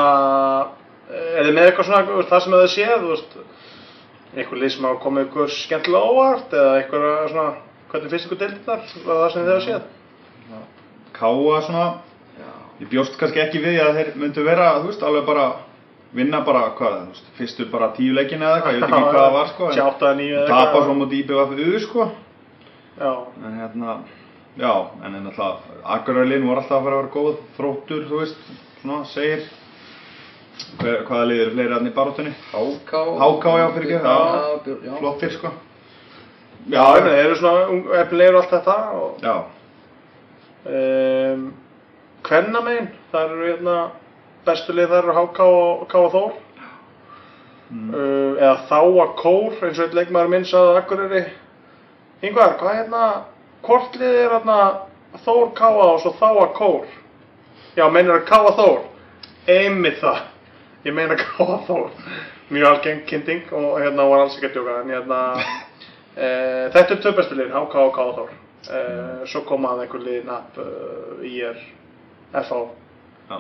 er þið með eitthvað svona það sem þið séð þú veist, einhver lið sem hafa komið ykkur skemmtilega óvart eða eitthvað svona hvernig finnst ykkur deildar það sem þið hafa séð káa svona, Já. ég bjóst kannski ekki við að þeir myndu vera, þú veist, alveg bara vinna bara, hvað, þú veist, fyrstu bara tíu leikina eða eitthvað, ég veit ekki hvað það var, sko. Sjá 8 eða 9 eða Tapa svo mútið IBVU, sko. Já, En hérna, já, en en alltaf, Akureyrin voru alltaf að fara að vera góð, þróttur, þú veist, svona, segir. Hver, hvaða liðir fleiri aðni í baróttunni? Háká. Háká, já, fyrir ekki, já. Flottir, sko. Já, ég meina, þeir eru svona efnilegur og allt þetta og Já, um, Kvennamein, það eru hérna bestu lið þar eru HK og K og Þór. Mm. uh, eða Þáa Kór eins og einn leikmaður minn sagði að Akureyri. Yngvar, hvað hérna hvort lið er hérna Þór K og svo Þáa Kór? Já, meinar að K Þór? Einmitt það. Ég meina K Þór. Mjög algeng kynning og hérna var alls ekki að djóka en hérna þetta er liðin, HK og K Þór. E, svo komaði einhver liðin upp uh, IR FH já,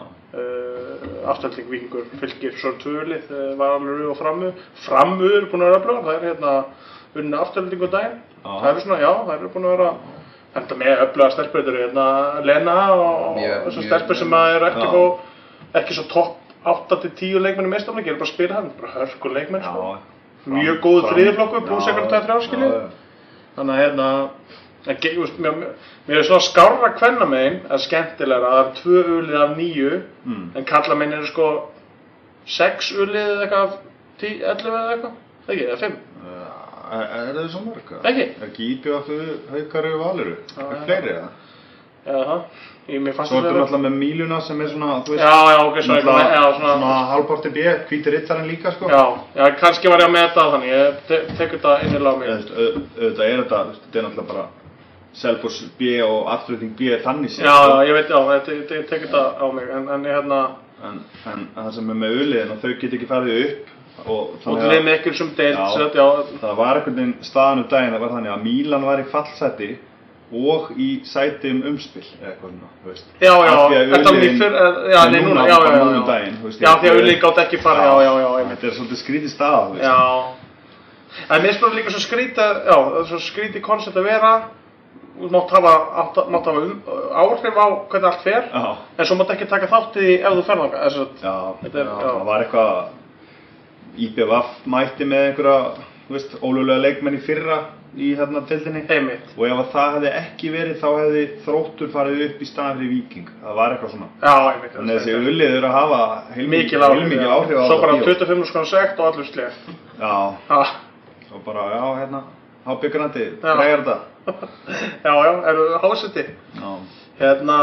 afturhalding vikingur fylgir svo tvölið var alveg rauð og framu framu eru búin að vera öfluga það er hérna á daginn. Já. það eru svona, já, það eru búin að vera enda með öfluga stelpur hérna Lena og mjög- stelpur sem eru ekki fá ekki svo topp 8-10 leikmenn í meistafleik, eru bara að spila hann bara hörku leikmenn sko. Mjög tætri áskilið já, já. Þannig að hérna, þú veist, mér, mér er svona skárra kvenna megin, eða skemmtilegra, að það er tvö ulið af nýju, Mm. en kalla megin eru sko sex ulið eða eitthvað af tí, ellefu eða eitthvað, ekki, eða fimm, Er er það svo mörg? Ekki. Er ekki IBVU haukari og valuru? Er fleiri eða? eða Svo ertu náttúrulega með Míluna sem er svona, þú veist, Já, já, ok, svo eitthvað, náttúrulega já, svona, svona halvparti B, hvítir rittarinn líka, sko. já, já, kannski var ég að meta það þannig, ég te tek þetta innilega á mig. auðvitað er þetta, þetta er náttúrulega bara Selfoss B og afturölding B þannig séð, Já, sko. já, ég veit, já, þetta- ég te- tek þetta á mig, en, en ég hérna, En, en það sem er með auðliðin og þau get ekki farið upp og og þannig með ykkur sem deilt, Já. já, það var einhvern veginn staðan um daginn, það var þannig að Mílan var í fallseti og í sæti um umspill eða eitthvað veist. Já, já, þetta var mér fyrr, já, Nei, núna, núna, já, já, já, núna já. því að Ulli gátt ekki fara, já, já, já. Þetta er svolítið skrítið veist. Já. En mér spyrir líka svo skrítið, já, svo skrítið koncept að vera, þú mátt hafa, um, áhrif á hvernig allt fer, en svo mátt ekki taka þátt í því ef þú ferð þangað, þess að, já, það var eitthvað IBVF mætti með einhverja, þú veist, ólögulega leikmenn í fyrra í þarna tildinni einmitt. og ef að það hefði ekki verið þá hefði þróttur farið upp í staðan fyrir viking það var eitthvað svona Já, einmitt. þannig að þessi ullið eru að hafa heilmikið áhrif, á Svo bara bíó. 25 skona sekt og allur slið. já, svo bara, já, hérna hábyggrandi, græjar þetta já, já, eru hásiti. já, Hérna,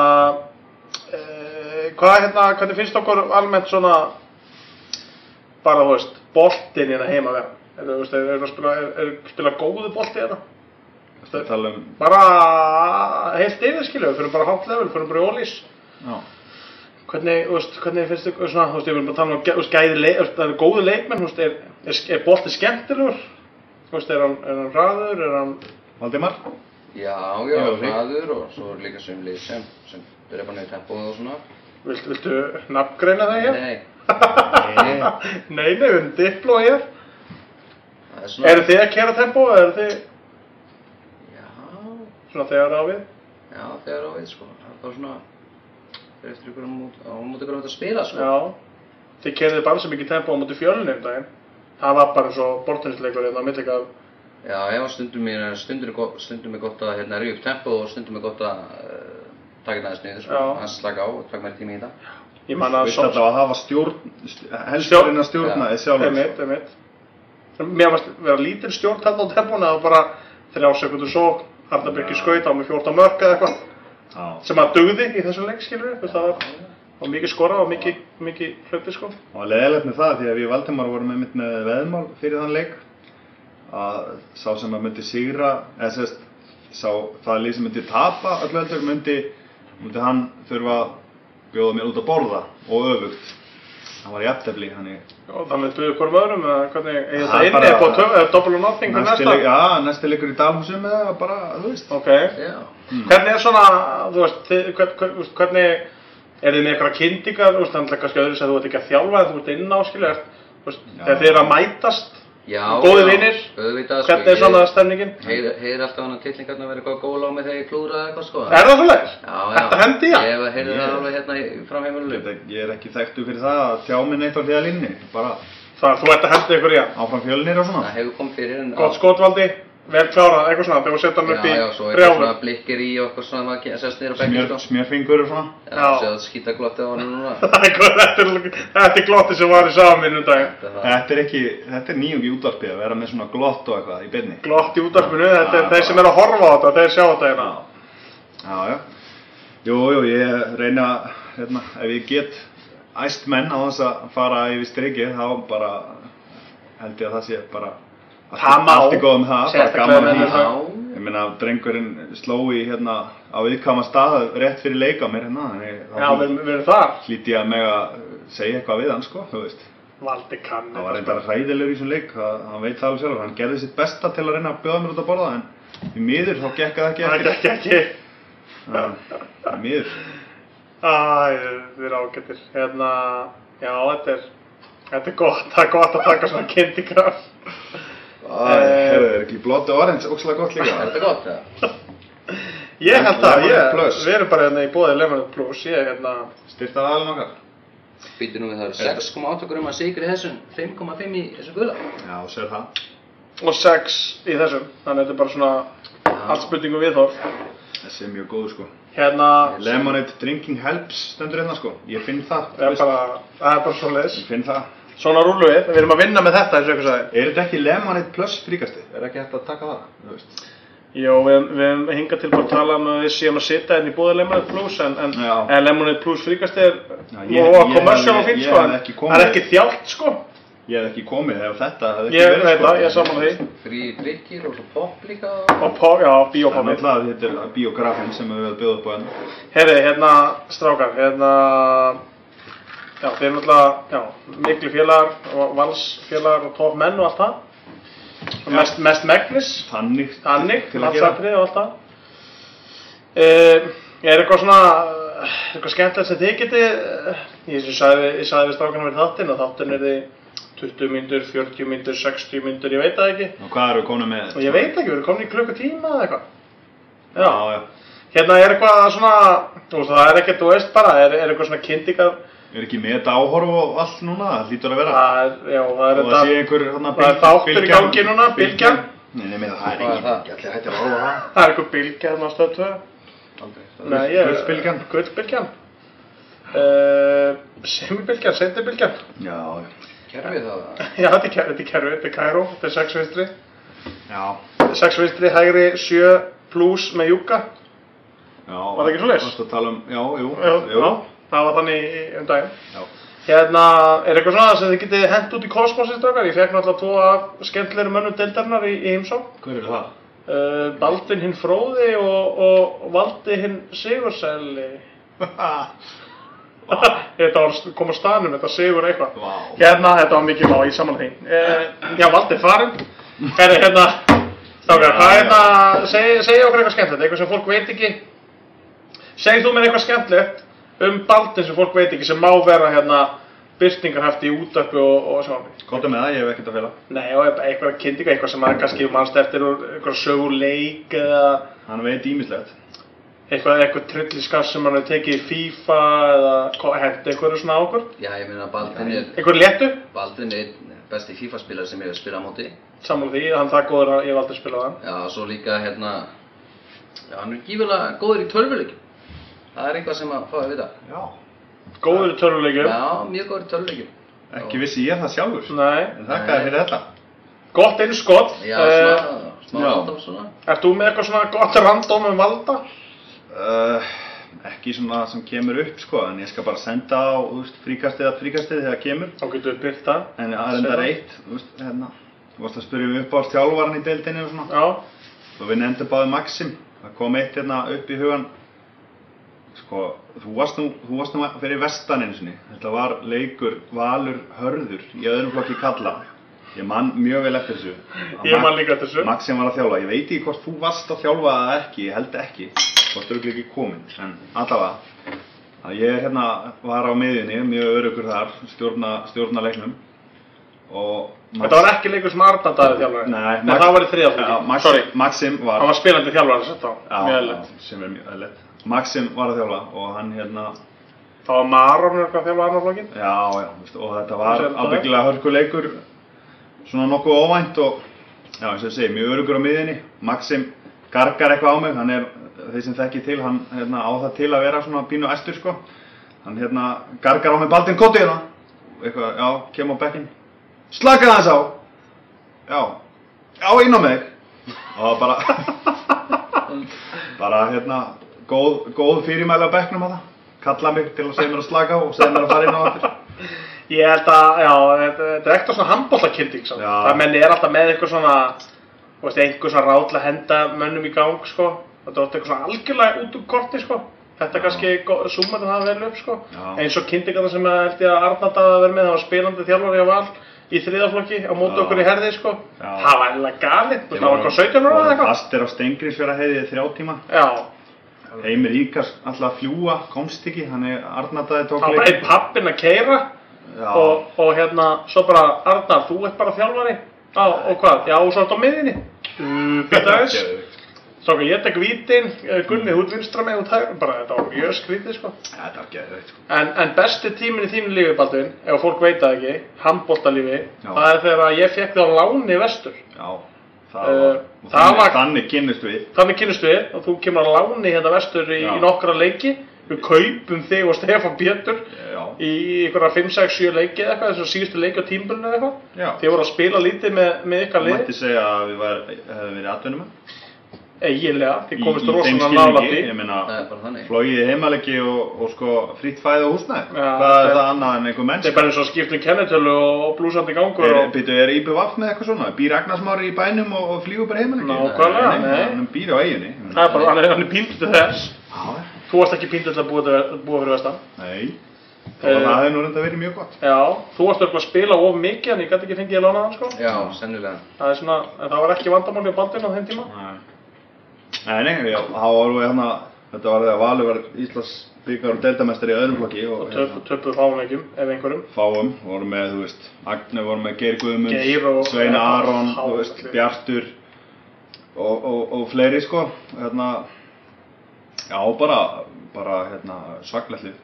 e, hvað hérna, hvernig finnst okkur almennt svona, bara þú veist, boltinn hérna heima vera? Er þú er, er, að spila, er, er spila góðu bolti hérna? Það tala um, Bara heilt yfir skilju, við fyrir bara hátt level, fyrir bara í ólís. já. Hvernig, þú veist, hvernig finnst þið svona, þú veist, ég vil bara tala um, þú veist, gæði leik, þú það eru góðu leikmenn, þú veist, er, er, er bolti skemmtilegur? Þú veist, er hann, er hann hraður, er hann, Valdimar? Já, Já, hraður og svo er líka sem lið sem, sem byrja bara niður tempóð og svona. viltu, viltu nafngreina það hér? Nei, Nei. Nei, nei, við erum dipló hér. Það er svona... Eru þið að kera tempó eða eru þið Já, svona þegar á við? já, þegar á við, sko. Það er bara svona... Fyrir eftir ykkur á móti, á móti ykkur á móti að spila, sko. Já. Þið kerðið bara sem ekki tempó á móti fjölunni um daginn. Það var bara svo bortinsleikur hérna á millega Já, stundum er, stundum er, gott, stundum er gott að hérna ríða upp tempo og stundum er gott að uh, taka þetta aðeins niður, sko. Já. Að slaka á og taka meira tíma í þetta. Ég man að Veist þetta að hafa stjórn, helst Stjórn- reyna að stjórna Já. þið sjálfur. Einmitt, einmitt. Mér varst vera lítil stjórn þarna á tempónu það var bara þrjá sekundur svo Arna Birkir skaut á með 14 mörk eða eitthvað sem að dugði í þessum leik skilur við það var, var mikið skorað og mikið, mikið hluti sko. Og leðilegt með það því að við Valdimar vorum einmitt með veðmál fyrir þann leik að sá sem að myndi sigra eða sérst sá það lið sem myndi tapa öllu heldur myndi, myndi hann þurfa að bjóða mér út að borða og öfugt hann var í aftefli þannig duðu hverjum öðrum eða hvernig er Það þetta inni eða búið töf eða doppel og nothing fyrir næsti, næsta leik, ja, næsti leikur í Dalhúsum eða bara, þú veist. Ok. Já. hvernig er svona þú veist þið- hvern, hvern, þú veist, hvernig er þið með eitthvað veist þannig að kannski öðru sem þú ert ekki að þjálfa en þú ert inn á skilur þú veist Já. þegar þið eru að mætast Já, Góðir já, vinir? Auðvitað, sko. hvernig er svona stemningin Heyr, heyr alltaf hann að tillingarna verið eitthvað góla á mig þegar ég klúðraði eitthvað, sko. er það svoleiðis? Já, já. Þetta hendi? Ég Ég- það alveg hérna í- frá heimilinu. Ég, er ekki þekktu fyrir það að tjá minn eitt á hliðalínni bara Það, þú ert að henda ykkur í áfram fjölnir og svona Það hefur komið fyrir en... Gott skotvaldi, vel klárað, eitthvað svona, þegar þú setja hann upp Já, í já, svo eitthvað svona blikkir í og eitthvað svona maður ge- sest niður á bekki, Smjör, sko. smjörfingur og svona Já, Já. séu að skýta glotti á hann núna. Það er þetta er, þetta er glotti sem var í samin um daginn. Þetta er það. Ekki, þetta er nýjung í útvarpi að vera með svona glott og eitthvað í beinni Glott í útarpinu, þetta er Já, þeir sem er að horfa á þetta, þeir sjá þetta hérna. Já, já. Jú, jú, ég reyna, hérna, ef ég get æst menn á þess að fara yfir strikið, þá bara held ég að það sé bara Það má. allt er góð með það, bara gaman með að. Já. Ég meina, drengurinn sló í, hérna, á viðkama stað rétt fyrir leik á mér, hérna, þannig þar. hlýti ég að mega segja eitthvað við hann, sko, þú veist. Valdi kann. Það var reyndar hræðilegur í þessum leik, það, hann veit það alveg sjálfur, hann gerði sitt besta til að reyna að bjóða mér út að borða, en í miður þá gekk það ekki Það gekk ekki. Í miður. Æ, þið eru ágættir. Hérna, já, þetta er, þetta er gott, það er gott að taka svona kynntingar. Æ, ekki blóti orange, ógslag gott Er líka. þetta gott, eða? Ég held að, ég, við erum bara hérna í bóðið Lemonade Plus, ég, hérna, Styrta aðalinn okkar. Býtu nú við það eru 6,8 grumma sigur í þessum, 5,5 í þessum gula. Já, sér það. og 6 í þessum, þannig að þetta er bara svona allt spurningu viðhorf. Þessi er mjög góð sko. Hérna, Lemonade drinking helps stendur hérna sko. Ég finn það. það er bara, það er bara svona Ég finn það. Svona rúlu við, við erum að vinna með þetta eins og eitthvað sagði. Er þetta ekki Lemonade plus fríkasti? Er ekki hægt að taka það? Jó, við, við hefum hingað til bara að tala um að við séum að sitja hérna í búið Lemonade Plus en, en, Já. en Lemonade Plus fríkast er og hefði- og fínt ég sko, það er ekki þjált sko. Ég hef ekki komið ef þetta hefði ekki Ég verið veit sko. það, ég saman því. Frí drikkir og svo pop líka. Og pó, já, Það er náttúrulega þetta er biografin sem við hefum bjóð upp á hérna. Herri, hérna, strákar, hérna, já, þeir eru náttúrulega, já, miklu félagar og valsfélagar og tóf menn og allt það. Já. Mest, mest megnis, gera. landsatrið og allt það. Uh, er eitthvað svona, eh, eitthvað skemmtilegt sem þið geti, uh, ég sagði, við strákarna við þáttinn og þáttinn er þið 20 myndur, 40 myndur, 60 myndur, ég veit það ekki. Og hvað eru við komin með? Og ég veit ekki, við erum komin í klukkutíma eða eitthvað. Já, já. Hérna er eitthvað svona, það er ekkert, þú veist bara, er, er eitthvað svona kynntingar, Er ekki með þetta áhorf og allt núna? Það hlýtur að vera. það er, já, það er Og það sé þetta, einhver hana, það er þáttur í gangi núna, bylgjan. Nei, nei, með það er er ekki það? bylgja, allir hættir að horfa á það. það er eitthvað bylgja þarna á stöð 2. Aldrei. Nei, ég, Gullbylgjan. Gullbylgjan. Uh, Semibylgjan, sendibylgjan. Já, já. Kerfið það. Já, þetta er, ker- þetta er kerfi, þetta er Kæró, þetta er 6 vinstri. Já, 6 vinstri, hægri, 7 plus með júka. Já, Var það ekki að tala um, já, jú, Já, jú. Það var þannig um daginn. Já. Hérna, er eitthvað svona sem þið getið hent út í kosmosið strákar? Ég fekk náttúrulega tvo af skemmtilegri mönnum deildarinnar í, í heimsók. Hver er það? Uh, Baldvin hinn Fróði og, og Valdi hinn Sigursæli. þetta var st- kom á staðnum, þetta Sigur eitthvað. Vá. Hérna, þetta var mikið lá í saman því. Uh, já, Valdi er farinn. Hérna, strákar, hvað er hérna, segi, segi okkur eitthvað skemmtilegt, eitthvað sem fólk veit ekki. Segð þú mér eitthvað skemmtilegt um Baldin sem fólk veit ekki, sem má vera hérna byrtingarhæfti í útöppu og, og sjónvarpi. Kóta með það, ég hef ekkert að fela. Nei, og eitthvað kynninga, eitthvað sem maður kannski mannst eftir úr eitthvað söguleik eða Hann veit ímislegt. eitthvað, eitthvað trylliskast sem hann hefur tekið í FIFA eða hendi eitthvað svona á okkur. Já, ég meina Baldvin er, Eitthvað léttu, Baldvin er besti FIFA-spilar sem ég hef spilað á móti. sammála því, hann það góður að ég hef aldrei spilað hann. Já, svo líka hérna, já, hann er gífulega góður í tölvuleikjum. Það er eitthvað sem að fá að vita. Já. Góður í töluleikjum. Já, mjög góður í tölvuleikjum. Ekki vissi ég það sjálfur. Nei, En þakka þér fyrir þetta. gott innskott. Já, Eh, svona, smá já. random svona. Ert þú með eitthvað svona gott random um valda? Uh, ekki svona sem kemur upp sko, en ég skal bara senda á þú veist, fríkastið að fríkastið þegar það kemur. Þá getur við byrkt það. En það er enda reitt, þú veist, hérna. Þú varst að spyrja um upp á þjálfaran í deildinni og svona. Já, Og við nefndum báði Maxim. Það kom eitt hérna upp í hugan. Sko, þú varst nú, þú varst nú fyrir vestan einu sinni. Þetta var leikur Valur Hörður í öðrum flokki kalla. Ég man mjög vel eftir þessu. ég man líka eftir þessu. Maxim var að þjálfa. Ég veit ekki hvort þú varst að þjálfa eða ekki. Ég held ekki. Þú varst örgulega ekki komin. En allavega. Að ég hérna var á miðjunni, mjög örugur þar, stjórna, stjórna leiknum. Og Þetta var ekki leikur sem Arnar daði þjálfari. Nei, Nei, það var í þriða Já, flokki. Maxim, var hann var spilandi þjálfari sem er mjög eðlilegt. Maxim var að þjálfa og hann hérna, Það var Maron eitthvað að þjálfa Arnar flokkin. já, já, veist, og þetta var það ábyggilega hörkuleikur, svona nokkuð óvænt og, já, eins og ég segi, mjög örugur á miðinni. Maxim gargar eitthvað á mig, hann er, þeir sem þekki til, hann hérna, á það til að vera svona pínu æstur, sko. Hann hérna gargar á mig Baldin Kotti hérna, eitthvað, já, kem á bekkinn, slaka þess á, já, já, inn á mig, og bara, bara hérna góð, góð fyrirmæli á bekknum að það kalla mig til að segja mér að slaka á og segja mér að fara inn á aftur Ég held að, já, þetta er ekkert svona handbóltakilding, sko. Já. Það menni er alltaf með eitthvað svona, veist, einhver svona ráð til að henda mönnum í gang, sko. Þetta var eitthvað svona algjörlega út úr korti, sko. Þetta kannski súmar það vel upp, sko. Eins og kynntingarna sem að held ég að Arnar daði að vera með, það var spilandi þjálfari á val í þriðaflokki á móti Já. okkur í herði, sko. Það var eiginlega galið, það var eitthvað 17 ára eða eitthvað. Fastir á Stengriðsfjara heiði þrjá tíma Já, Heimir Íkars alltaf að fljúa, komst ekki hann er Arnardaði tók það var bara einn pappinn að keira og, og hérna, svo bara, Arnar, þú ert bara þjálfari. Já, og hvað? Já, og svo ertu á miðinni. Uh, Býta aðeins. Geðveikt. Stráka, ég tek vítin, eh, Gunni, þú ert vinstra með út hægur, bara þetta var mjög skrítið, sko. Þetta var geðveikt sko En, en besti tíminn í þínu lífi, Baldvin, ef fólk veit það ekki, handbóltalífi, það er þegar ég fekk þig á láni vestur. Já, það Eh, var og það var- þannig kynnist við. Þannig kynnust við og þú kemur á láni hérna vestur í, í nokkra leiki. Við kaupum þig og Pétur Já, í einhverja 5, 6, 7 leiki eða eitthvað, þessu síðustu leiki á tímburinu eða eitthvað. já. Þið voru að spila lítið með, með ykkar lið, mætti segja að við var, hefðum verið atvinnum eiginlega, þið komist rosalega nála skilningi, því. ég meina Það er í heimalegi og, og sko fritt fæði og húsnæði Já, Hvað er það- það annað en einhver Þetta mennsk? er bara eins og skiptum kennetölu og blúsandi gangur Er, og... byrju, er IBVF með eitthvað svona? Býr Agnarsmári í bænum og, og flýgur bara heimalegi? Nákvæmlega, nei. Hann býr á eiginni Það er bara, hann er, hann er píndur til þess. Já, Þú varst ekki píndur til að búa, búa fyrir vestan. nei Eh, Það það hefði nú reynda verið mjög gott Já, þú varst að spila of mikið en ég gæti ekki fengið að lána hann sko. Já, Nei, nei, já, þá varum við hérna Þetta var þegar Valur var Íslands byggar og deildamestari í öðrum flokki og Og töp, töpuð fáleikjum, ef einhverjum. fáum, vorum með, þú veist, Agne vorum með Geir og- Sveina Aron, þú veist, Bjartur og, og, og fleiri sko, hérna, já, bara, bara, hérna, svaklegt lið.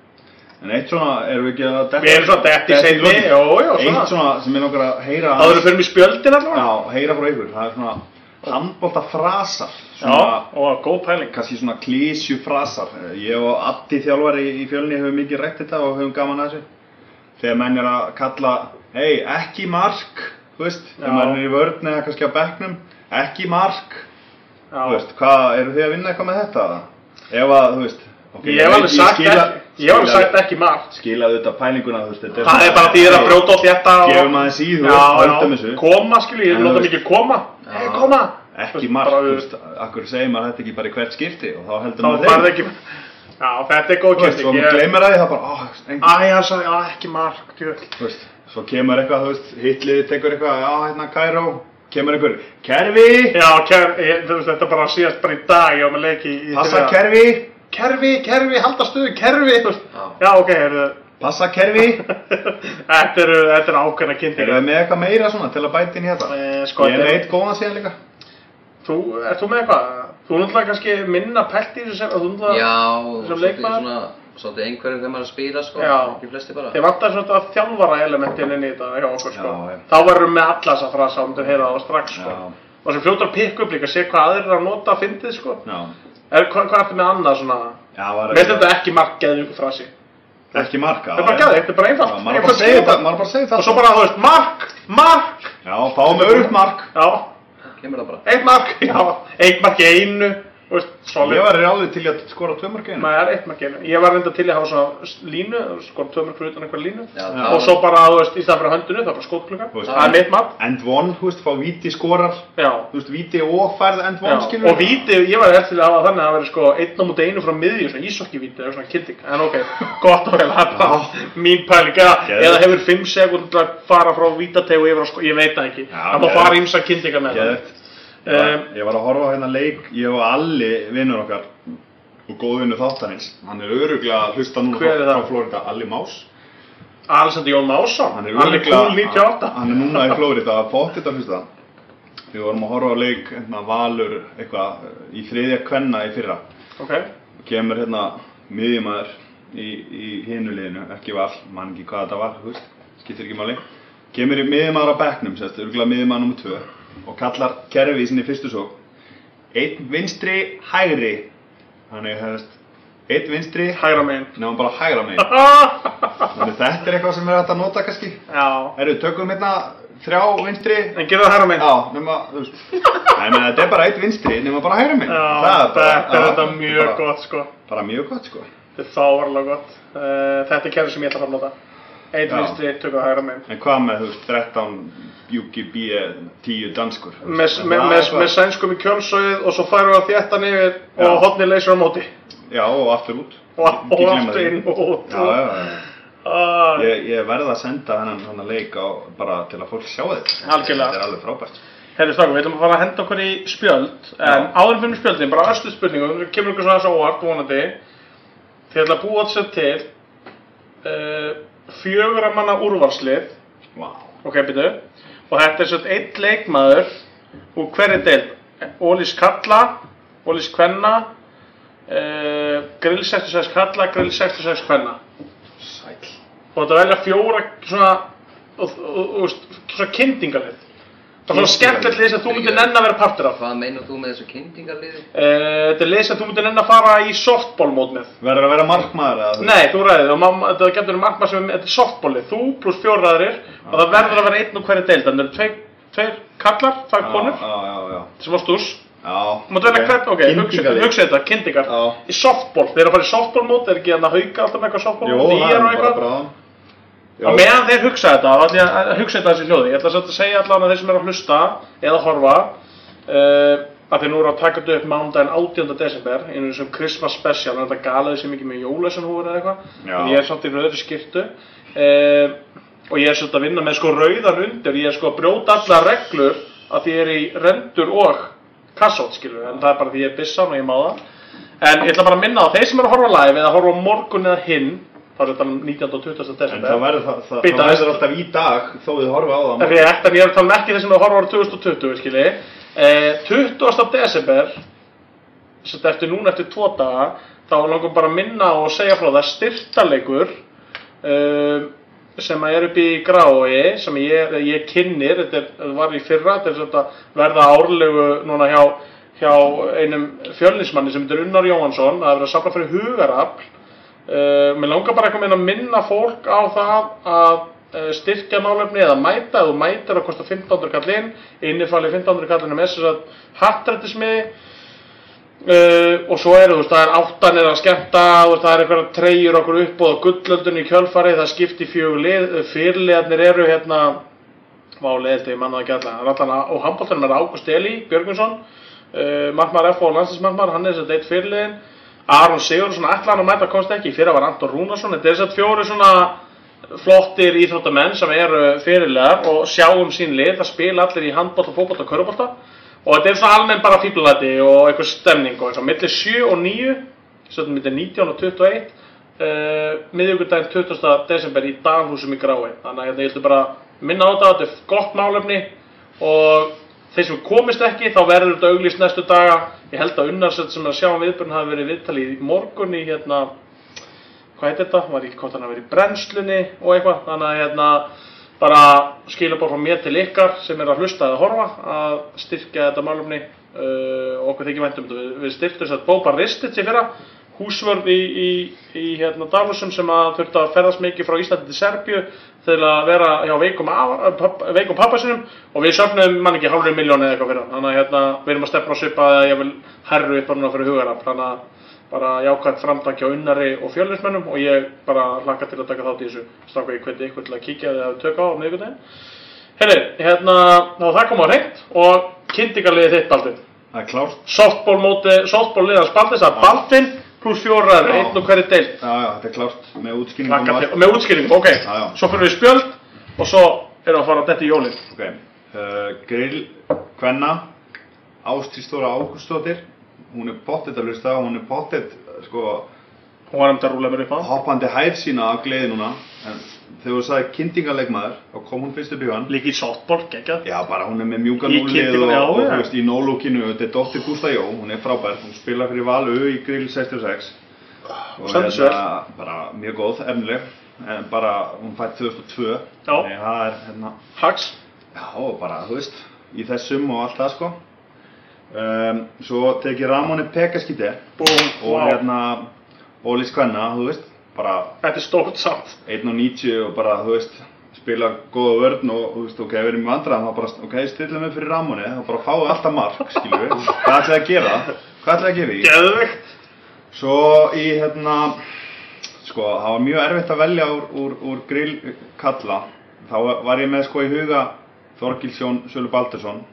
En eitt svona, erum við ekki að detta? Við erum svona detta í lokin? jú, jú, svona. Eitt svona sem er nokkar að heyra, Það eru fyrir mig spjöldin allavega. já, heyra frá ykkur, það er svona handbólta frasar, Já, svona, og góð pæling. kannski svona klísju frasar. Ég og Addi þjálfari í fjölni hefur mikið rætt þetta og höfum gaman að þessu. Þegar menn er að kalla, hei, ekki mark, þú veist, Já. þegar menn er í vörn eða kannski á bekknum, ekki mark, Já. þú veist, hvað, eru þið að vinna eitthvað með þetta? ef að, þú veist ok, Ég hef alveg ég sagt skila- ekki, ég hef alveg skila- sagt ekki margt. skila auðvitað pælinguna, þú veist þetta Það er bara því að brjóta og þétta og... gefum aðeins í, þú höldum þessu koma skilji, ég veist- mikið koma. Hei, koma. ekki bara- þú veist, akkur segir maður þetta ekki bara í hvert skipti og þá heldur Þá maður farið ekki... Já, þetta er góð Þú veist, svo maður gleymir að því, það bara, Æ, hann sagði, ekki djöð. þú veist, svo kemur eitthvað, þú veist, hitlið tekur eitthvað, já, hérna, Kæró, kemur einhver, kerfi, Já, ker, ég, þú veist, þetta bara síðast bara í dag, ég var með leiki í... í passa fyrra. kerfi, Kerfi, kerfi, halda stöðu, kerfi, þú. Já. Já, ok, heyrðu. passa kerfi, Þetta eru, þetta eru ákveðna erum kynningar. við með eitthvað meira svona til að bæta inn í þetta? Eh, sko, Ég er er- eitt góðan síðan líka. Þú, ert þú með eitthvað? Þú er náttúrulega kannski minna pælt í þessu sem, þú náttúrulega... Já, sem svolítið leikmaður? svona, svolítið einhverjum þegar maður er að spila, sko, Já. ekki flesti bara. Þið vantar svona að þjálfara elementin inn í þetta hjá okkur, sko. Já, já. Þá verðum með alla þessa frasa og myndir heyra það strax, sko. Já. Og sem fljótar að pikka upp líka, sé hvað aðrir eru að nota að fyndið, sko. Já, Er, hvað, hvað ertu með annað svona? já, var Mér finnst þetta ekki mark geðið ykkur frasi. ekki marka. Þetta er bara geðið, þetta er bara einfalt. Já, maður er bara segja þetta, maður er bara segja þetta. Og svo bara, þú veist, mark, mark, Já, fáum örugt mark. já, Kemur það bara. eitt mark, já, eitt mark í einu. Ég var alveg til að skora tvö mark einu. Nei, það er eitt mark einu. Ég var reynda til að hafa svona línu, sko, tvö mark fyrir utan einhver línu. Já. Og svo bara, þú veist, í staðan fyrir höndinu, það er bara skótklukka. Það er mitt mark, End one, þú veist, fá víti skorar, já. þú veist, víti og færð end one, skilur og víti, ég var eftir að hafa þannig að það veri sko einn á múti einu frá miðju, svona ísokki-víti eða svona kilding, en ok, gott og vel, það er bara mín pæling, eða, Geðveikt. eða hefur 5 sekúndur að fara frá vítategu yfir á ég veit það ekki, Já, það má geðveikt. fara ímsa kildingar með það. Geðvegt. Ég var- Um, Ég var að horfa á hérna leik, ég og Alli, vinnur okkar, og góð vinnur þáttarins. Hann er öruglega að hlusta núna Hver er frá, það? frá Florida, Alli Más. Alexander Jón Másson, Hann er 98. Hann er núna í Florida að þetta að hlusta. Við vorum að horfa á leik, hérna, Valur, eitthvað, í þriðja kvenna í fyrra. Ok, Kemur hérna miðjumæður í, í hinu liðinu, ekki val, mann ekki hvað þetta var, skiptir ekki máli. Kemur í miðjumæður á örgulega miðjumæður nr. 2 og kallar kerfi í sinni fyrstu svo. Einn vinstri, hægri. Þannig, hefðist, einn vinstri, hægra megin. nefnum bara hægra megin. Þannig þetta er eitthvað sem er hægt að nota kannski. Já, Herru, tökum hérna þrjá vinstri. en gerðu það hægra megin. Já. Nei, menn þetta er bara eitt vinstri, nema bara hægra megin. Þetta er þetta mjög gott sko. Bara mjög gott, sko. Þetta er fávarlega gott. Uh, þetta er kerfi sem ég ætla að fara að nota. Einn vinstri, eitt tökur hægra megin. En hvað með, þú veist, 13 UGB 10 danskur? með, Það með, með, með sænskum í kjölsögið og svo færum við að þétta niður Já. og hotni leysur á móti Já, og aftur út. og, og gleyma aftur inn og út Já, já, já. Ah, Ég, ég verð að senda hennan, hennan leik á, bara til að fólk sjá þetta. Algjörlega. Þetta er alveg frábært. Herri strákum, við ætlum að fara að henda okkur í spjöld en áður fyrir spjöldin, bara östu spurningum við kemur ykkur svona þessu óvart, vonandi þið ætla að búa sér til uh, fjögura manna úrvalslið Vá. ok, byrju og þetta er svona einn leikmaður úr hverju deild Ólís Kalla, Ólís Kvenna uh, Grill 66 Kalla, Grill 66 Kvenna Sæl. og þetta velja fjóra svona, og, og, og, svona kyndingalið það er svona skemmtilegt lið sem þú myndir nenn að vera partur af. Hvað meinar þú með þessu kynntingarliði? uh, þetta er lið sem þú myndir nenn að fara í softball mót með. Verður að vera markmaður eða þú? Nei, þú ræðið og mamma, þetta getur um markmað sem þetta er softballið, þú pluss fjóraðarir og það verður að vera einn og hverju deild. Þannig að það eru tveir, tveir kallar, tvær konur. Já, já, já. sem á stús. Já. Mátt velja hvern, ok, hugsa þetta, kyndingar Já. Í softball, þeir eru að fara í softball mót, er ekki er og meðan þeir hugsa þetta, þá ætla ég að hugsa þetta þessi hljóði Ég ætla að segja allavega þeir sem eru að hlusta eða horfa uh, að þeir nú eru að taka þetta upp mánudaginn 18. desember einu þessum Christmas special, en þetta galaði sem ekki með jólæsanhúfur eða eitthvað Já. en ég er samt í rauðri skirtu uh, og ég er svolítið að vinna með sko rauðan undir ég er sko að brjóta allar reglur að því ég er í rendur og kassótt skilur en það er bara því ég er bissan og ég má það en ég ætla bara að minna á þeir sem eru að horfa live eða horfa morgun eða hinn þá er þetta 19. og 20. En desember það verður, það, það, það verður alltaf í dag þó þið horfa á það. Það er rétt, en ég er að tala um ekki eru að horfa ára 2020, skilji. Eh, 20. desember, sem eftir núna eftir tvo daga, þá langum bara að minna og segja frá það styrtaleikur um, sem að er upp í grái, sem ég, ég kynnir, þetta var í fyrra, þetta er að verða árlegu núna hjá, hjá einum fjölnismanni sem heitir Unnar Jóhansson, að vera að safna fyrir hugarafl. Uh, mér langar bara eitthvað að minna fólk á það að uh, styrkja málefni eða mæta, ef þú mætir að kosta 1500 kall inn, innifalli 1500 kallinu með þess að hattrættismiði Uh, og svo eru, þú veist, það er áttan er að skemmta, veist, það er einhverja treyjur okkur upp og gullöldun í kjölfarið, það skipti fjögur lið, fyrirliðarnir eru hérna, válið held ég manna það ekki allan, allan og handbóltanum er Ágúst Eli Björgvinsson, uh, markmaður F og landsinsmarkmaður, hann er þess að deitt fyrirliðin, Aron Sigurðsson ætlaðan að mæta komst ekki, fyrir var Anton Rúnarsson, þetta er þess að fjóri svona flottir íþróttamenn sem eru fyrirliðar og sjáum sín lið, það spila allir í handbólt og fótbólt og körubólta og þetta er svona almenn bara fíblalati og eitthvað stemning og eins og millir 7 og 9 svona millir 19 og 21 uh, miðjögundaginn 20. desember í Danhúsum í Grái. Þannig að ég ætla bara að minna á þetta þetta er gott málefni og þeir sem komist ekki þá verður þetta auglýst næstu daga. Ég held að unnarsett sem að sjá um viðbjörn hafi verið viðtalið í morgun í hérna hvað heit þetta, var ekki hvort hann hafi verið í brennslunni og eitthvað. Þannig að hérna bara skilabóð frá mér til ykkar sem er að hlusta eða horfa að styrkja þetta málumni uh, okkur þykir væntum. Við, við styrktum þess að Bóba Ristit sér fyrra, húsvörð í, í, í hérna, Davosum sem að þurfti að ferðast mikið frá Íslandi til Serbju til að vera hjá veikum, veikum pappa sinum og við söfnum mann ekki hálfur miljónu eða eitthvað fyrir hann. Þannig að hérna, við erum að stefna á svipa að ég vil herru upp á núna fyrir hugarafl. Þannig að bara jákvæmt framtak hjá unnari og fjölnismennum og ég bara hlakka til að taka þátt í þessu stráka ég hveti ykkur til að kíkja eða hafa tök á á miðvikudaginn. Herri, hérna, þá það kom á hreint og kynntingarliðið þitt Baldvin. Það er klárt. Softball móti, softball liðans Baldvins að Baldvin pluss fjórar, einn og hverju deilt. Já, já, þetta er klárt með útskýringum til, með útskýringum, ok. Já, já. Svo fyrir við spjöld og svo erum við að fara að detta í jólinn. Ok, uh, grill Kvenna, Ástrís Þóra Ágústóttir, hún er pottet að hlusta, hún er pottet, sko, Hún var um þetta að rúla mér upp á. hoppandi hæð sína af gleði núna, en þegar þú sagði kynntingarleikmaður, þá kom hún fyrst upp í hann. Líka í softball, geggjað. Já, bara hún er með mjúka Í núlið kynningum, og, já, og já. þú veist, í no-lookinu, þetta er dóttir Gústa Jó, hún er frábær, hún spila fyrir Valu í grill 66. Og Stendur sig bara mjög góð, efnileg, en bara, hún fætt 2002, Já. þannig að það er, hérna, Hags. Já, og bara, þú veist, í þessum og allt það sko. Um, svo tek ég Ramóni Pekaskite Búm, og vá. hérna Ólís Kvenna, þú veist, bara Þetta er stórt samt. 1.90 og bara, þú veist, spila góða vörn og, þú veist, ok, við erum í vandræðum, þá bara, ok, stilla mig fyrir Ramóni, þá bara fáið alltaf mark, skilju hvað ætlaði að gera? Hvað ætlaði að gera í? Geðvegt. Svo í hérna, sko, það var mjög erfitt að velja úr, úr, úr grill kalla. Þá var ég með sko í huga Þorgilsjón Sölu Baldursson,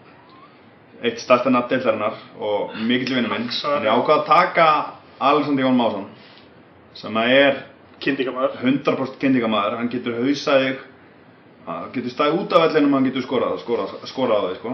eitt stærsta nafn deildarinnar og mikill vinnu minn. En ég ákvað að taka Alexander Jón Másson, sem að er Kynntingamæður. 100% kynningamaður, hann getur hausað þig, hann getur stæð út af vellinum, hann getur skorað, skorað, skorað á þig, sko.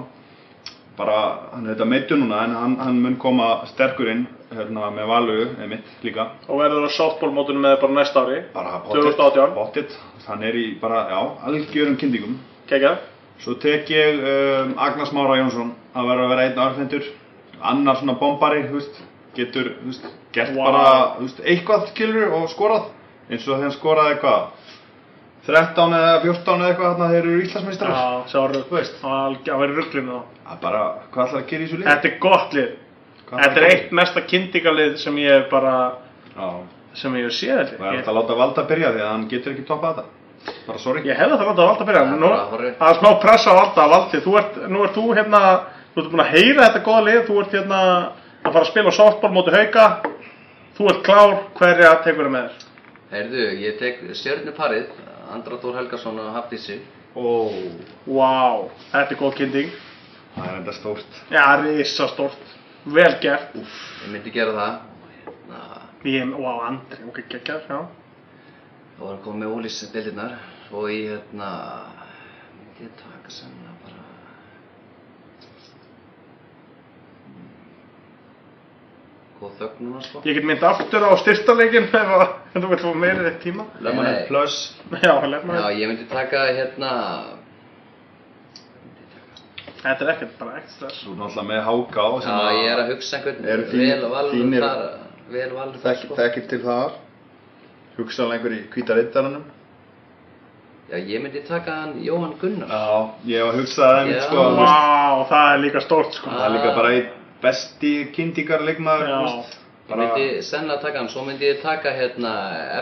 Bara, hann er þetta meittur núna, en hann, hann mun koma sterkur inn, hérna, með valu, einmitt, líka. Og verður á softball mótunum með bara næsta ári. Bara 2018. pottit, hann er í bara, já, algjörum kynningum. Geggjað. Svo tek ég um, Agnars Mára Jónsson, það verður að vera einn arfendur, annar svona bombari, veist, getur, veist, gert Vá. bara, veist, eitthvað skilur og skorað, eins og þegar hann skoraði eitthvað, 13 eða 14 eða eitthvað þarna þeir eru Íslandsmeistrar. Já, sá rugg. Þú veist. Það verður rugglinn þá. Það er bara, hvað ætlar að gera í þessu lið? Þetta er gott lið. Þetta er að eitt mesta kynntingalið sem ég hef bara, Já, sem ég hef séð það er alltaf að láta valda byrja því að hann getur ekki toppað þetta. Bara sorry. Ég hefði það láta að valda að byrja. Það er Nú, það er smá pressa á valda. Valdi, þú ert, nú ert þú hérna, þú ert búin að heyra þetta góða lið. Þú ert hérna að fara að spila softball móti hauka. Þú ert klár, hverja tekur það með þér? Heyrðu, ég tek stjörnuparið, Andra Dór Helgason og Hafdísi. Ó, Vá, þetta er góð kynning. það er enda stórt. Já, risastórt. Vel gert. Ég myndi gera það. Hérna, Ég, vá, Andri, ok, geggjað, já. þá var hann komið með ólís deildirnar og í hérna, myndi ég taka sennilega bara... Góð þögn núna sko. Ég get mynd aftur á styrtarleikin ef að- þú vilt fá meiri tíma. Lemonade plus. Já, lefna Já, ég myndi taka hérna, Þetta er ekkert, bara. Þú er náttúrulega með háká sem já, ég er að hugsa einhvern vel þínir- þar, vel valur þar sko. þekkir til þar. Hugsaðlega einhver í hvíta riddaranum. Já, ég myndi taka hann Jóhann Gunnar. Já, ég hef hugsað það einmitt sko. Vá, það er líka stórt, sko. Það er líka bara einn besti veist. Ég myndi sennilega taka hann, svo myndi ég taka hérna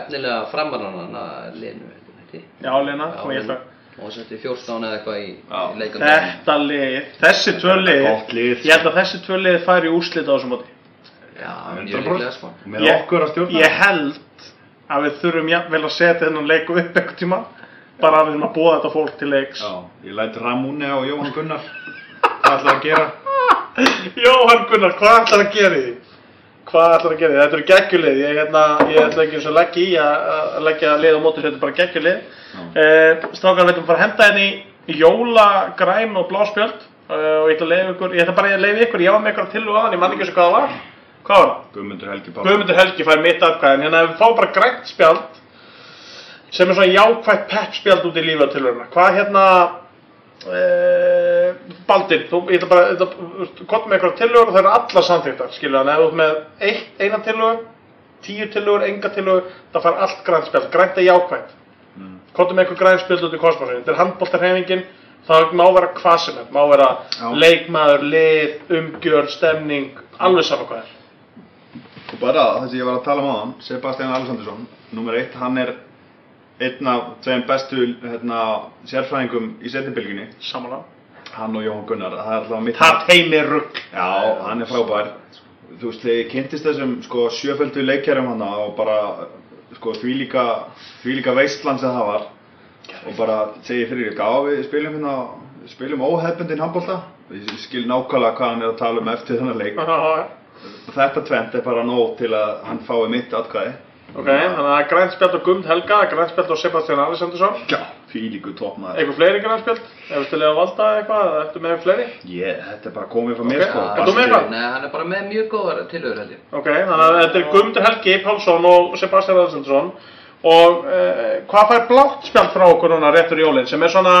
efnilega framaranana Lenu, heitir Já, Lena, og ég ætla. Og setti 14 eða eitthvað í, í leikum. Þetta lið, þessi tvö lið, ég held að þessi tvö lið færi í úrslit á þessum móti. Já, 100%. mjög líklega sko. Með okkur að stjórna. Ég held að við þurfum jafnvel að setja þennan leik upp einhvern tíma bara að við erum að búa þetta fólk til leiks Já, ég læt Ramúni og Jóhann Gunnar hvað ætlaði að gera. Jóhann Gunnar, hvað ætlar að gera því? Hvað ætlar að gera því? Þetta eru geggjulið, ég, hérna, ég ætla ekki eins og leggja í að, leggja lið á móti, þetta er bara geggjulið. Uh, Strákar, við ætlum bara að henda henni í jólagræn og bláspjöld uh, og ég ætla ykkur, ég ætla bara að leiða ykkur, ég var með ykkur til og aðan, ég man ekki eins og hvað það var. Hvað var það? Guðmundur Helgi. Guðmundur Helgi fær mitt atkvæðin, hérna við fáum bara grænt spjald sem er svona jákvætt pepp spjald út í lífið til hérna. Hvað hérna, uh, Baldur, þú, ég ætla bara, kott með eitthvað tillögur og það eru allar samþýttar, skilur hann, ef þú ert með eitt, eina tillögu, tíu tillögur, enga tillögu, það fær allt grænt spjald, grænt er jákvætt. Mm. Kottum með eitthvað grænt spjald út í kosmosinu, þetta er handbóltarhefingin, það má vera hvað sem er, má vera Já. leikmaður, lið, umgjörð, stemning, alveg saman hvað er. Og bara það sem ég var að tala um áðan, Sebastian Alessandursson, nummer eitt, hann er einn af tveim bestu hérna, sérfræðingum í setjabylginni, Samanlega. Hann og Jóhann Gunnar, það er alltaf mitt Það heimi rugg. Já, hann er frábær. Þú veist, þegar ég kynntist þessum sko, sjöföldu leikjærum hann og bara sko, því líka, líka veistland sem það var og bara segi fyrir ekki, já við spilum hérna, spilum óhefbundin handbólta ég skil nákvæmlega hvað hann er að tala um eftir þennan leik og þetta tvent er bara nóg til að hann fái mitt atkvæði Ok, þannig að grænt spjald á Gumd Helga, grænt spjald á Sebastian Alessandursson. Já, því líku toppmaður Eitthvað fleiri grænt spjald? Ef við stilið að valda eitthvað, eða ertu með fleiri? Ég, þetta er bara komið frá mér sko já. Ert þú með eitthvað? Nei, hann er bara með mjög góðar tilhör held ég. Ok, þannig að þetta er Gumdur Helgi Pálsson og Sebastian Alessandursson. Og uh, hvað fær blátt spjald frá okkur núna réttur í jólinn? Sem er svona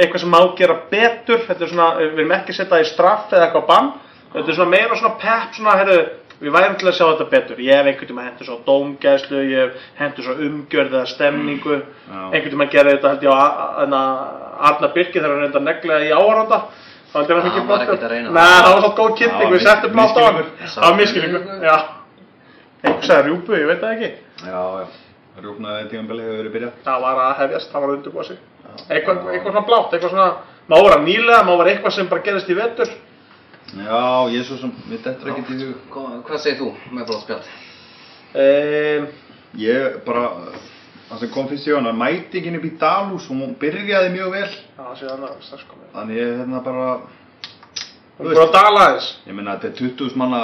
eitthvað sem má gera betur. Þetta er svona, við erum ekki að setja í straff eða eitthvað bann. Þetta er svona meira svona pepp, svona, heyrðu, við værum til að sjá þetta betur. Ég hef einhvern tíma hendur svo dómgæslu, ég hef hendur svo umgjörð eða stemningu. Já. Einhvern tíma gerði þetta held ég á hérna, Arna Birki þegar hann reynda að negla í áhöranda. Það var var ekkert að reyna Nei, það. var svo góð kynning, við settum blátt á hann. Það var miskilningu, já. Einhver sagði rjúpu, ég veit það ekki. Já, já, rúfnaði tímanbelið hefur verið byrjað Það var að hefjast, það var að undirbúa sig. Eitthvað, eitthvað svona blátt, eitthvað svona, má vera nýlega, má vera eitthvað sem bara gerist í vetur. Já, ég svo sem, við dettur ekkert í hug Hvað, segir þú með blóð spjald? Um, Ég bara, það sem kom fyrst í hana, mætingin upp í Dalús, hún byrjaði mjög vel já, síðan að strax komið. Þannig ég hérna bara, Þú veist, bara dala aðeins. ég meina þetta er 20 manna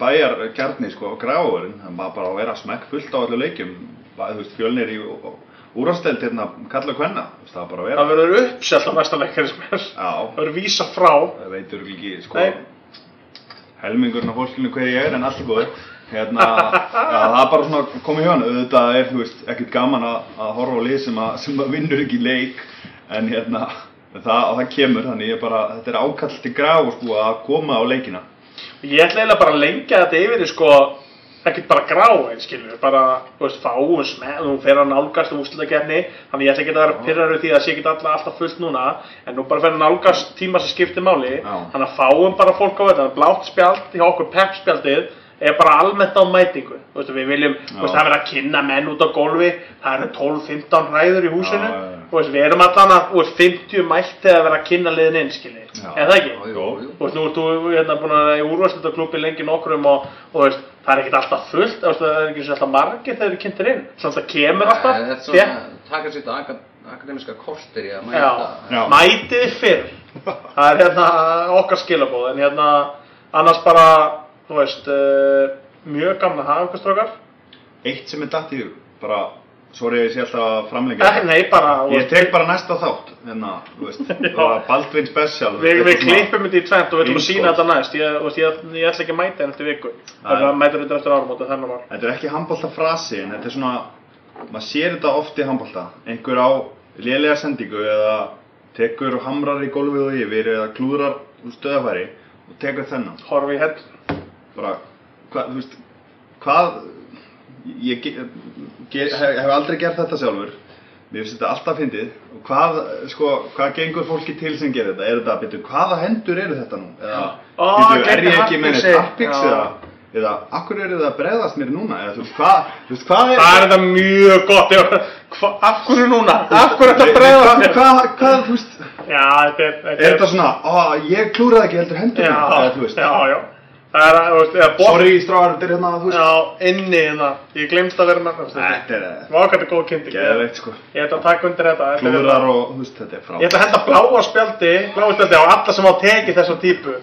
bæjar kjarni sko á gráðurinn Það maður bara að vera smekk fullt á allir leikjum Þú veist, fjölnir í úrasteld hérna, kalla veist, það var bara að vera Það verður uppselt á næsta leikari sem er. Já, Það verður vísa frá. það veitur ekki, sko Nei. Helmingurinn af fólkinu hver ég er en allt er góð Hérna, já, það er bara svona komið hjá hann Auðvitað er, þú veist, ekkert gaman að, að horfa á lið sem að, sem að vinnur ekki leik En hérna, það, það kemur, þannig ég bara, þetta er ákall til graf sko að koma á leikina Ég ætla eiginlega bara að lengja þetta yfir í sko, ekkert bara grá einn, skilur, bara, þú veist, fáum smell, þú fer að nálgast um úrslutakefni, þannig ég ætla ekki að vera pyrraður því að sé ekki alltaf, alltaf fullt núna, en nú bara fer að nálgast tíma sem skiptir máli, þannig að fáum bara fólk á þetta, blátt spjald hjá okkur peppspjaldið, er bara almennt á mætingu, þú veist, við viljum, þú veist, það er verið að kynna menn út á gólfi, það eru 12-15 ræður í húsinu, Já, já, já. Veist, við erum allan að, veist, 50 mætt þegar að vera að kynna liðin inn, skilur, Já. er það ekki? Jú. Þú veist, nú ert þú hérna búin að vera í úrvarslutarklúpi lengi nokkrum og, og veist, það er ekkert alltaf fullt, veist, það er ekki alltaf margir þegar eru kynntir inn. Svona það kemur alltaf, Þetta er svona, taka sér þetta aka- akademiska kortir í að já, mæta. Já. mætið þið fyrr. Það er hérna okkar skilabóð, en hérna annars bara, þú veist, uh, mjög gamla hafa ykkur strókar. Eitt sem er datt í hug, bara, sorry ég sé alltaf að framlengja Eh, nei, bara, Ég tek bara næsta þátt, hérna, þú veist, bara Baldvin Special Við, við klippum þetta í tvent og við ætlum að sína þetta næst. Ég, veist, ég, ég ætla ekki að mæta henni eftir viku. Það mætur þetta eftir áramóti, þennan var. Þetta er ekki handbólta frasi, en þetta er svona, maður sér þetta oft í handbólta. Einhver á lélega sendingu eða tekur og hamrar í gólfið og yfir eða klúðrar úr stöðafæri og tekur þennan. Horfi í hell. Bara, hvað, ég ge, ge, hef, hef aldrei gert þetta sjálfur. Mér finnst þetta alltaf fyndið og hvað, sko, hvað gengur fólki til sem gerir þetta? Er þetta, betur, hvaða hendur eru þetta nú? Eða, Ó, bíddu, er ég ekki með appix Já. eða, eða, akkur eru það að bregðast mér núna? Eða, þú veist, hvað, þú veist, hvað er Það er þetta mjög gott. ég- Hva, af hverju núna? Af hverju þetta bregðast mér? hvað, hvað, þú veist, Já, þetta er... er þetta svona, ó, ég klúraði ekki heldur hendur Já, eða, þú veist, já, já. Það er, þú veist, eða bótt Sorry stráðar, þetta er hérna, þú veist. Já, inni hérna, ég glemst að vera með það Þetta er eh, Vákvæmt er góð kynnting geðveikt sko. Ég ætla að taka undir þetta Klúðrar hérna- og, þú veist, þetta er frá. Ég ætla að henda bláa spjaldi Bláa spjaldi á alla sem á tekið þessa típu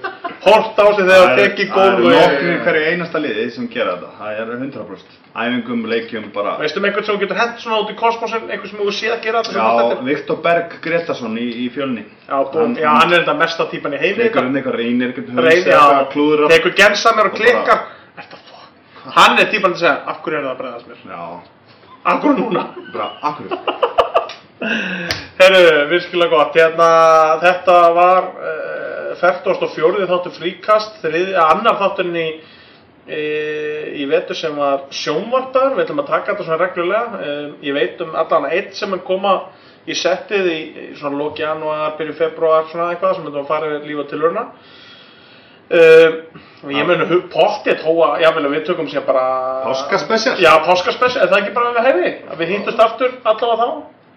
Hort á sig þegar það tekið Það eru nokkri hverju einasta liði sem gera þetta. Það er 100%. Æfingum, leikjum, bara. Veistu um einhvern sem þú getur hent svona út í kosmosin Einhvern sem þú séð að gera þetta Já, Viktor Berg Gretarsson í, í fjölni. Já, búm, já, hann er þetta mesta típan í heimi Leikur um eitthvað reynir, já, klúðrar. tekur gensamir og Og fokk Hann er típan að segja, af hverju er það að bregðast mér? Já, Af hverju núna? bara, akkur. Herru, virkilega gott, hérna, þetta var uh, 44. þáttur fríkast, þriði, annar þátturinn í, í vetur sem var sjónvarpar, við ætlum að taka þetta svona reglulega, uh, ég veit um allan eitt sem er koma í settið í, í svona lóki janúar, byrju februar, svona eitthvað sem þetta var farið lífa til urna. Uh, ég hu- pottið hóa, jável að við tökum sér bara Páskaspecial? Já, páskaspecial, er það ekki bara við hefði að við hittust aftur allavega þá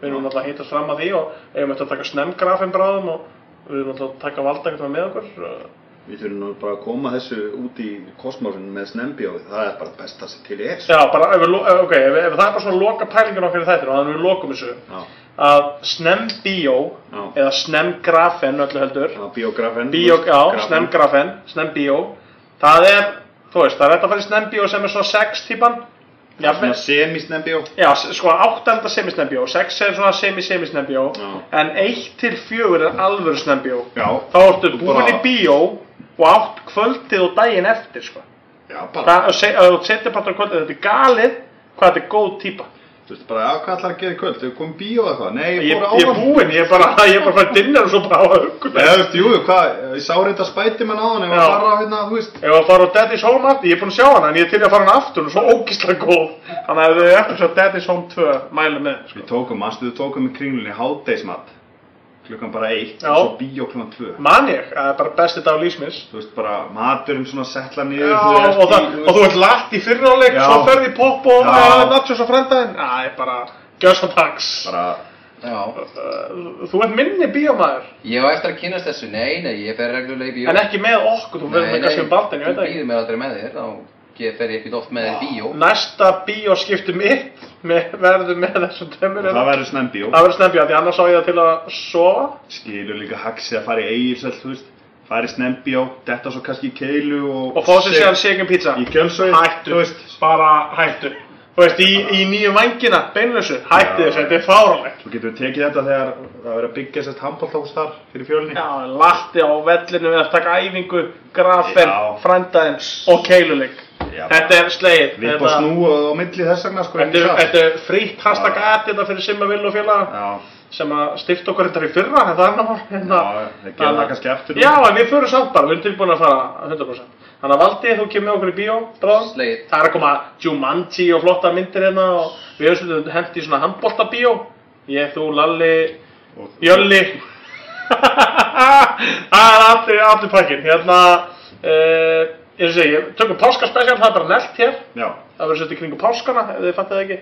við erum alltaf að hittast fram að því og eigum eftir að taka snemgrafin bráðum og við erum alltaf að taka valda eitthvað með okkur Við þurfum nú bara að koma þessu út í kosmosin með snembjóði. Það er bara besta sem til er. Já, bara, ef, ok, ef, ef það er bara svona loka pælingin okkar í þættinu og þannig við lokum þessu Já, að snembíó Já. eða snemgrafen öllu heldur já biografen. Bíó, já, Grafen. snemgrafen, snembíó það er, þú veist, það er hægt að fara í snembíó sem er svona sex típan Já, svona semi-snembjó. Já, sko 8 er þetta semi-snembjó, 6 er svona semi-semi-snembjó Já. en 1 til 4 er alvöru snembjó Já. þá ertu búin bara- í bíó og átt kvöldið og daginn eftir sko. Já, bara. Að þú setja partur á kvöldið, þetta er galið hvað þetta er góð típa Þú veist bara, hvað ætlar að gera í kvöld? Þau komum bíó eða hvað? Nei, Ég, ég ég fór á er búinn, ég er bara, ég er bara fært dinner og svo bara á að hugga Eða, þú veist, jú, hvað, ég sá reynda spætimann á hann, ég var að fara á hérna, þú veist. Ef að fara á Daddy's Home aftur, ég er búinn að sjá hana en ég er til að fara hana aftur, hún er svo ógíslega góð Þannig að þið eftir svo Daddy's Home 2, mæli með sko. Við tókum, mannstu, við tókum í kringlunni hátdeismat. Klukkan bara eitt, Já. og svo bíó klukkan tvö. Man ég, það er bara besti dag lífsmins Þú veist, bara maturinn svona settla niður, Já, þú og, það, í, og þú ert lagt í fyrráleik, svo ferði í pop og nachos á frendaðin Það er bara, gjör svo tags Bara, uh, Þú ert minni bíómaður. Ég á eftir að kynast þessu, nei, nei, ég fer reglulega í bíó. En ekki með okkur, þú verður með kannski um baldin, ég veit þú ekki. býður mér aldrei með þér, þá fer ég ekkert oft með þér í bíó. Næsta bíóskipti mitt með, verður með þessum tömur það verður snembíó. Það verður snembjá, því annars á ég það til að sofa Skilur líka haxið að fara í eigirsöld, þú veist. Fara í snembíó, detta svo kannski í keilu og... Og fá sér síðan shaken pizza Í kjölsveit, Hættu, þú veist. bara hættu Þú veist, í, í nýju vangina, beinlösu, hættu Já. þessu, þetta er fáránlegt Svo getum við tekið þetta þegar það verður að byggja sérst handbólthús þar fyrir fjölni. Já, latti á vellinu við að taka æfingu, grafen, Já. frændaðin og keiluleik. Já. Þetta er slegið. Við erum bara snúið á milli þess vegna, sko. Þetta er, þetta er frítt hashtag aðið þetta fyrir Simma Vill og félaga sem að styrta okkur þetta í fyrra, það er náttúrulega hérna. Já, þeir gera það kannski aftur. Já, en við förum samt bara, við erum tilbúin að fara 100%. Þannig að Valdi, þú kemur okkur í bíó, bráðum. Slegið. Það er að koma Jumanji og flotta myndir hérna og við höfum svolítið hent í svona handbóltabíó. Ég, þú, Lalli, Og- Jölli Það er allir pakkin Hérna uh, Ég ég tökum páskaspecial Það er bara nelt hér. Já, Það verður í kringu páskana Ef þið fattið ekki.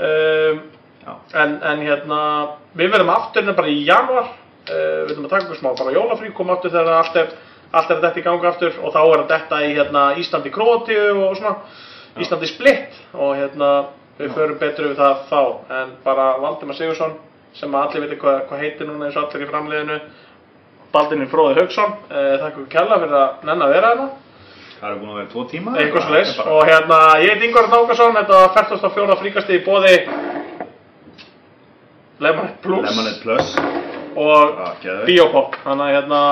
Um, já. en, en hérna Við verðum aftur hérna bara í januar uh, Við ætlum að taka okkur smá bara jólafrí Koma aftur þegar allt er Allt er að detta í ganga aftur Og þá er að detta í hérna Íslandi Króatíu og svona. Íslandi Splitt Og hérna Við förum betur við það þá En bara Valdimar Sigursson sem allir veitir hvað, hvað heitir núna eins og allir í framliðinu. Baldinni Fróði Haugsson eh, þakka ykkur kella fyrir að nenn að vera hérna Það eru búin að vera tvo tíma. eitthvað bara- og hérna ég heit Ingvar Nákarsson þetta var 44. fríkasti í bóði Lemonade Plus Lemonade Plus. og geðveikt. Biopop þannig að hérna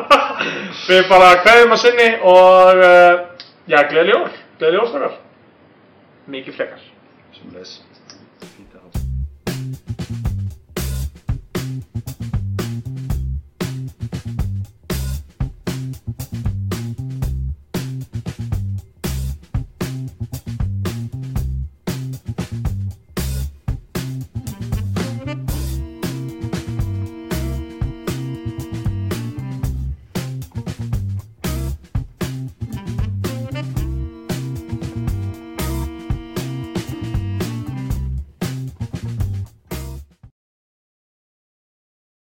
við bara kveðum að sinni og uh, já, gleðli jól gleðli jólstakar mikið frekar Sem leis.